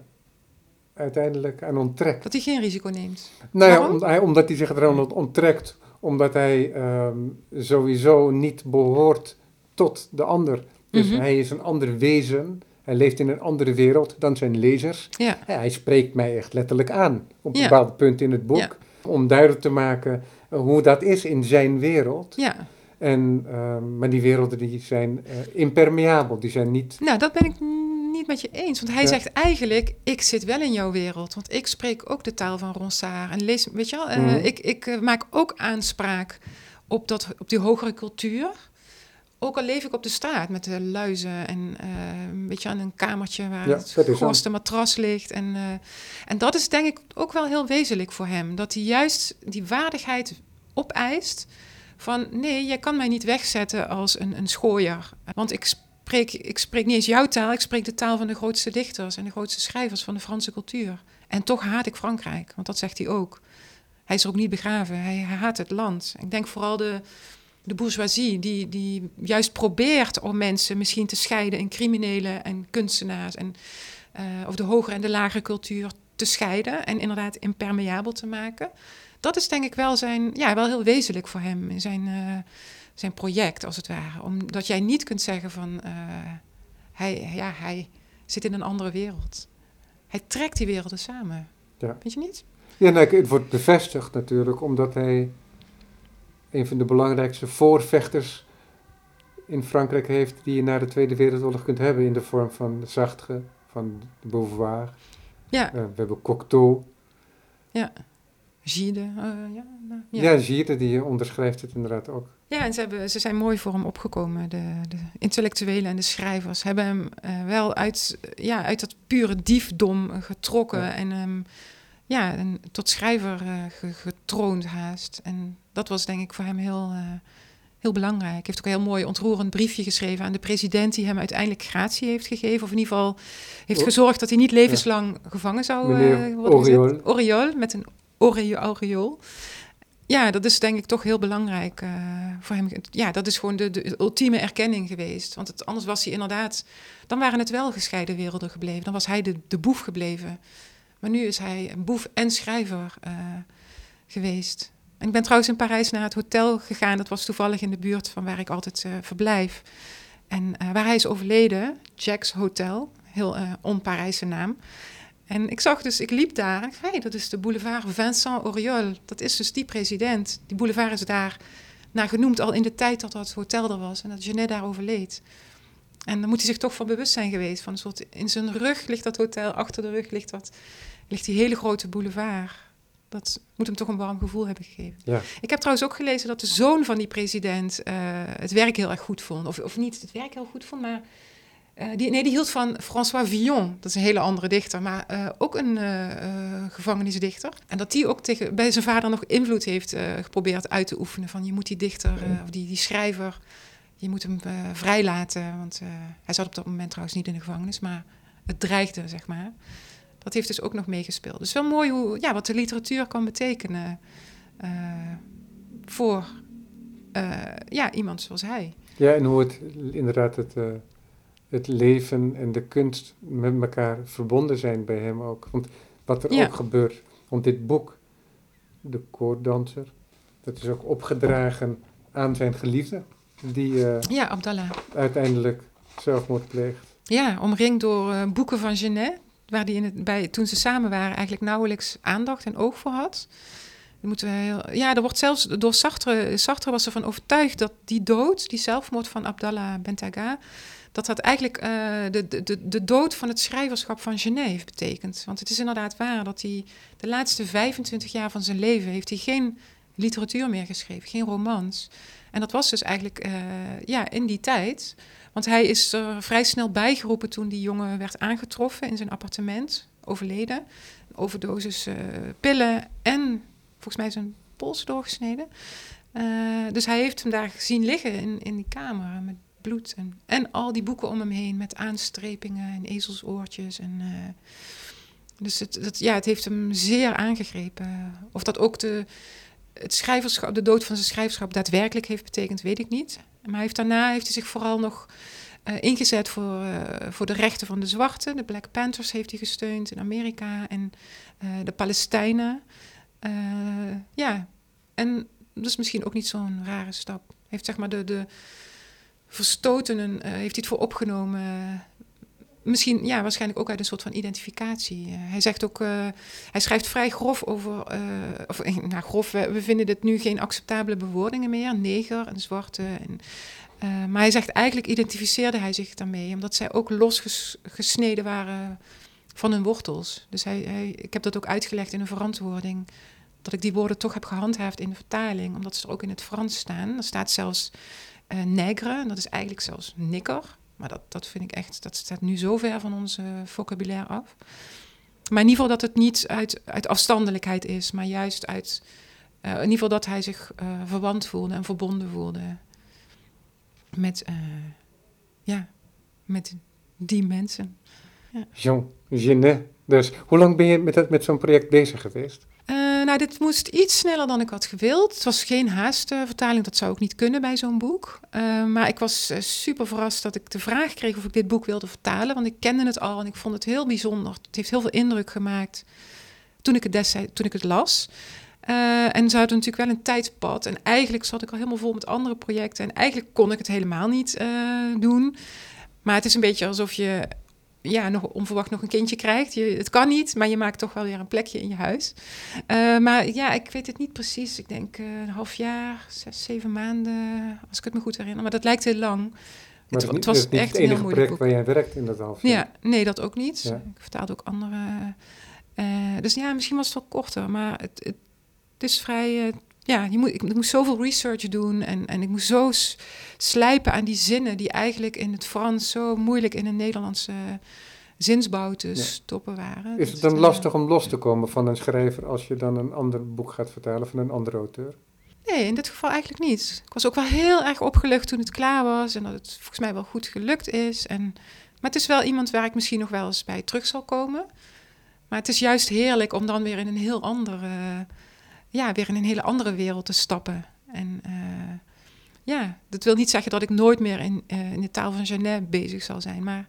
uiteindelijk aan onttrekt. Dat hij geen risico neemt. Nou ja, Waarom? om- hij, omdat hij zich eraan ont- onttrekt, omdat hij ehm, sowieso niet behoort tot de ander. Dus Mhm. hij is een ander wezen, hij leeft in een andere wereld dan zijn lezers. Ja, Ja, hij spreekt mij echt letterlijk aan op een Ja. bepaalde punten in het boek, om duidelijk te maken hoe dat is in zijn wereld. ja. En, ehm, maar die werelden die zijn eh, impermeabel, die zijn niet... Nou, dat ben ik niet met je eens. Want hij Ja. zegt eigenlijk, ik zit wel in jouw wereld. Want ik spreek ook de taal van Ronsard. En lees, weet je wel, eh, Mhm. ik, ik eh, maak ook aanspraak op, dat, op die hogere cultuur. Ook al leef ik op de straat met de luizen en eh, weet je, aan een kamertje waar Ja, het georste matras ligt. En, en dat is denk ik ook wel heel wezenlijk voor hem. Dat hij juist die waardigheid opeist van nee, jij kan mij niet wegzetten als een, een schooier. Want ik spreek, ik spreek niet eens jouw taal, ik spreek de taal van de grootste dichters en de grootste schrijvers van de Franse cultuur. En toch haat ik Frankrijk, want dat zegt hij ook. Hij is er ook niet begraven, hij, hij haat het land. Ik denk vooral de, de bourgeoisie, die, die juist probeert om mensen misschien te scheiden in criminelen en kunstenaars. En, eh, of de hogere en de lagere cultuur te scheiden en inderdaad impermeabel te maken. Dat is denk ik wel, zijn, ja, wel heel wezenlijk voor hem in zijn, eh, zijn project, als het ware. Omdat jij niet kunt zeggen van eh, hij, ja, hij zit in een andere wereld. Hij trekt die werelden samen. Ja. Vind je niet? Ja, nou, het wordt bevestigd natuurlijk, omdat hij een van de belangrijkste voorvechters in Frankrijk heeft die je na de Tweede Wereldoorlog kunt hebben in de vorm van Sartre, van de Beauvoir. Ja, Eh, we hebben Cocteau. Gide. eh, ja, nou, ja. Ja, Gide, die onderschrijft het inderdaad ook. Ja, en ze, hebben, ze zijn mooi voor hem opgekomen. De, de intellectuelen en de schrijvers hebben hem eh, wel uit, ja, uit dat pure diefdom eh, getrokken. Ja. En hem ja, en tot schrijver ge- getroond haast. En dat was denk ik voor hem heel, heel belangrijk. Hij heeft ook een heel mooi ontroerend briefje geschreven aan de president... die hem uiteindelijk gratie heeft gegeven. Of in ieder geval heeft O- gezorgd dat hij niet levenslang gevangen zou worden gezet. Auriol. Auriol, met een aureool. Ja, dat is denk ik toch heel belangrijk eh, voor hem. Ja, dat is gewoon de, ultieme erkenning geweest. Want het, anders was hij inderdaad... Dan waren het wel gescheiden werelden gebleven. Dan was hij de, de boef gebleven. Maar nu is hij een boef en schrijver eh, geweest. En ik ben trouwens in Parijs naar het hotel gegaan. Dat was toevallig in de buurt van waar ik altijd eh, verblijf. En waar hij is overleden, Jack's Hotel, heel onparijse naam. En ik zag dus, ik liep daar en ik hey, dat is de boulevard Vincent Auriol. Dat is dus die president. Die boulevard is daar naar genoemd al in de tijd dat dat hotel er was en dat Genet daar overleed. En dan moet hij zich toch van bewust zijn geweest. Van een soort, in zijn rug ligt dat hotel, achter de rug ligt, dat, ligt die hele grote boulevard. Dat moet hem toch een warm gevoel hebben gegeven. Ja. Ik heb trouwens ook gelezen dat de zoon van die president uh, het werk heel erg goed vond. Of, of niet het werk heel goed vond, maar uh, die, nee, die hield van François Villon. Dat is een hele andere dichter, maar uh, ook een uh, gevangenisdichter. En dat die ook tegen, bij zijn vader nog invloed heeft geprobeerd uit te oefenen. Van je moet die dichter, of die, die schrijver, je moet hem vrijlaten. Want hij zat op dat moment trouwens niet in de gevangenis, maar het dreigde, zeg maar. Dat heeft dus ook nog meegespeeld. Dus wel mooi hoe, ja, wat de literatuur kan betekenen voor ja, iemand zoals hij. Ja, en hoe het inderdaad het het leven en de kunst met elkaar verbonden zijn bij hem ook. Want wat er ook gebeurt, want dit boek, De Koorddanser, dat is ook opgedragen aan zijn geliefde, die uh, ja, Abdallah. uiteindelijk zelfmoord pleegt. Ja, omringd door uh, boeken van Genet, waar hij in het, bij, toen ze samen waren eigenlijk nauwelijks aandacht en oog voor had. Moeten we heel, ja, er wordt zelfs door Sartre, Sartre was ervan overtuigd dat die dood, die zelfmoord van Abdallah Bentaga, dat dat eigenlijk uh, de, de, de dood van het schrijverschap van Genève betekent. Want het is inderdaad waar dat hij de laatste 25 jaar van zijn leven heeft hij geen literatuur meer geschreven, geen romans. En dat was dus eigenlijk uh, ja, in die tijd. Want hij is er vrij snel bijgeroepen toen die jongen werd aangetroffen in zijn appartement, overleden. Overdosis uh, pillen en volgens mij zijn pols doorgesneden. dus hij heeft hem daar zien liggen in, in die kamer met bloed. En, en al die boeken om hem heen met aanstrepingen en ezelsoortjes. En, uh, dus het, dat, ja, het heeft hem zeer aangegrepen. Of dat ook de, het schrijverschap, de dood van zijn schrijverschap daadwerkelijk heeft betekend, weet ik niet. Maar hij heeft, daarna heeft hij zich vooral nog uh, ingezet voor, uh, voor de rechten van de zwarten. De Black Panthers heeft hij gesteund in Amerika en de Palestijnen. ja, en dat is misschien ook niet zo'n rare stap. Heeft zeg maar de, de, verstotenen uh, heeft hij het voor opgenomen. Misschien, ja, waarschijnlijk ook uit een soort van identificatie. Uh, hij zegt ook, uh, hij schrijft vrij grof over, of nou grof, we, we, vinden dit nu geen acceptabele bewoordingen meer, neger en zwarte. En, maar hij zegt eigenlijk identificeerde hij zich daarmee, omdat zij ook losgesneden waren van hun wortels. Dus hij, hij, ik heb dat ook uitgelegd in een verantwoording, dat ik die woorden toch heb gehandhaafd in de vertaling, omdat ze er ook in het Frans staan. Er staat zelfs uh, negre, dat is eigenlijk zelfs nikker. Maar dat, dat vind ik echt, dat staat nu zo ver van ons vocabulaire af. Maar in ieder geval dat het niet uit, uit afstandelijkheid is, maar juist uit, uh, in ieder geval dat hij zich uh, verwant voelde en verbonden voelde met, ja, met die mensen. Ja. Jean Genet. Dus hoe lang ben je met, met zo'n project bezig geweest? Nou, dit moest iets sneller dan ik had gewild. Het was geen haastvertaling, dat zou ook niet kunnen bij zo'n boek. Uh, maar ik was uh, super verrast dat ik de vraag kreeg of ik dit boek wilde vertalen. Want ik kende het al en ik vond het heel bijzonder. Het heeft heel veel indruk gemaakt toen ik het, toen ik het las. en ze hadden natuurlijk wel een tijdspad. En eigenlijk zat ik al helemaal vol met andere projecten. En eigenlijk kon ik het helemaal niet doen. Maar het is een beetje alsof je ja, nog onverwacht nog een kindje krijgt. Je, het kan niet, maar je maakt toch wel weer een plekje in je huis. Uh, maar ja, ik weet het niet precies. Ik denk uh, een half jaar, zes, zeven maanden, als ik het me goed herinner. Maar dat lijkt heel lang. Maar het, het, was het echt het enige een project waar jij werkt in dat half jaar. Ja, nee, dat ook niet. Ja. Ik vertaalde ook andere. Uh, dus ja, misschien was het wel korter, maar het, het, het is vrij ja, je moet, ik, moest zoveel research doen en, en ik moest zo slijpen aan die zinnen die eigenlijk in het Frans zo moeilijk in een Nederlandse zinsbouw te stoppen waren. Is het dan lastig om los te komen van een schrijver als je dan een ander boek gaat vertalen van een andere auteur? Nee, in dit geval eigenlijk niet. Ik was ook wel heel erg opgelucht toen het klaar was en dat het volgens mij wel goed gelukt is. En, maar het is wel iemand waar ik misschien nog wel eens bij terug zal komen. Maar het is juist heerlijk om dan weer in een heel andere ja, weer in een hele andere wereld te stappen. En uh, ja, dat wil niet zeggen dat ik nooit meer in, uh, in de taal van Genet bezig zal zijn. Maar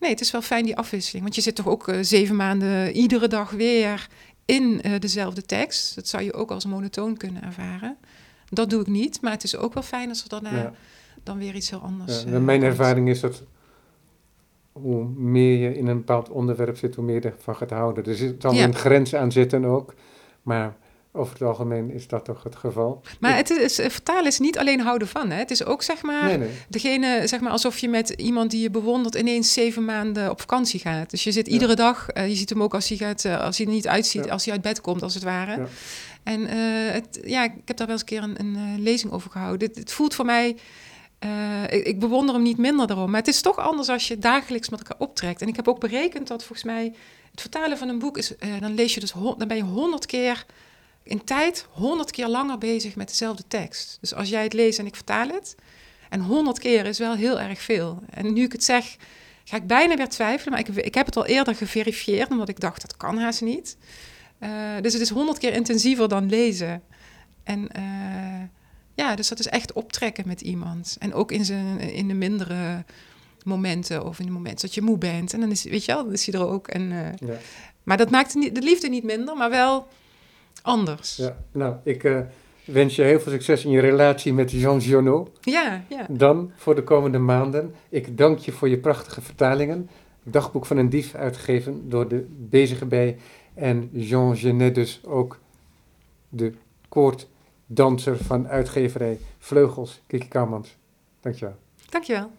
nee, het is wel fijn die afwisseling. Want je zit toch ook uh, zeven maanden iedere dag weer in dezelfde tekst. Dat zou je ook als monotoon kunnen ervaren. Dat doe ik niet, maar het is ook wel fijn als er daarna dan weer iets heel anders. Ja, eh, mijn ervaring is dat hoe meer je in een bepaald onderwerp zit, hoe meer je ervan gaat houden. Er zit dan Ja. een grens aan zitten ook, maar over het algemeen is dat toch het geval. Maar het is, eh, vertalen is niet alleen houden van. Hè? Het is ook zeg maar nee, nee. degene, zeg maar, alsof je met iemand die je bewondert ineens zeven maanden op vakantie gaat. Dus je zit Ja. iedere dag, eh, je ziet hem ook als hij, gaat, eh, als hij er niet uitziet, Ja. als hij uit bed komt, als het ware. Ja. En het, ja, ik heb daar wel eens een keer een, een lezing over gehouden. Het, het voelt voor mij, ik, ik bewonder hem niet minder daarom. Maar het is toch anders als je dagelijks met elkaar optrekt. En ik heb ook berekend dat volgens mij het vertalen van een boek is, dan lees je dus, dan ben je honderd keer in tijd honderd keer langer bezig met dezelfde tekst. Dus als jij het leest en ik vertaal het, en honderd keer is wel heel erg veel. En nu ik het zeg, ga ik bijna weer twijfelen, maar ik, ik heb het al eerder geverifieerd, omdat ik dacht, dat kan haast niet. Eh, dus het is honderd keer intensiever dan lezen. En eh, ja, dus dat is echt optrekken met iemand. En ook in, zijn, in de mindere momenten of in de momenten dat je moe bent. En dan is, weet je wel, dan is hij er ook. En, eh, Ja. maar dat maakt niet- de liefde niet minder, maar wel anders. Ja. Nou, ik eh, wens je heel veel succes in je relatie met Jean Giono. Ja, ja. Dan voor de komende maanden. Ik dank je voor je prachtige vertalingen. Dagboek van een dief uitgegeven door de Bezige Bij. En Jean Genet dus ook de koorddanser van uitgeverij Vleugels, Kiki Kouwmans. Dankjewel. Dankjewel.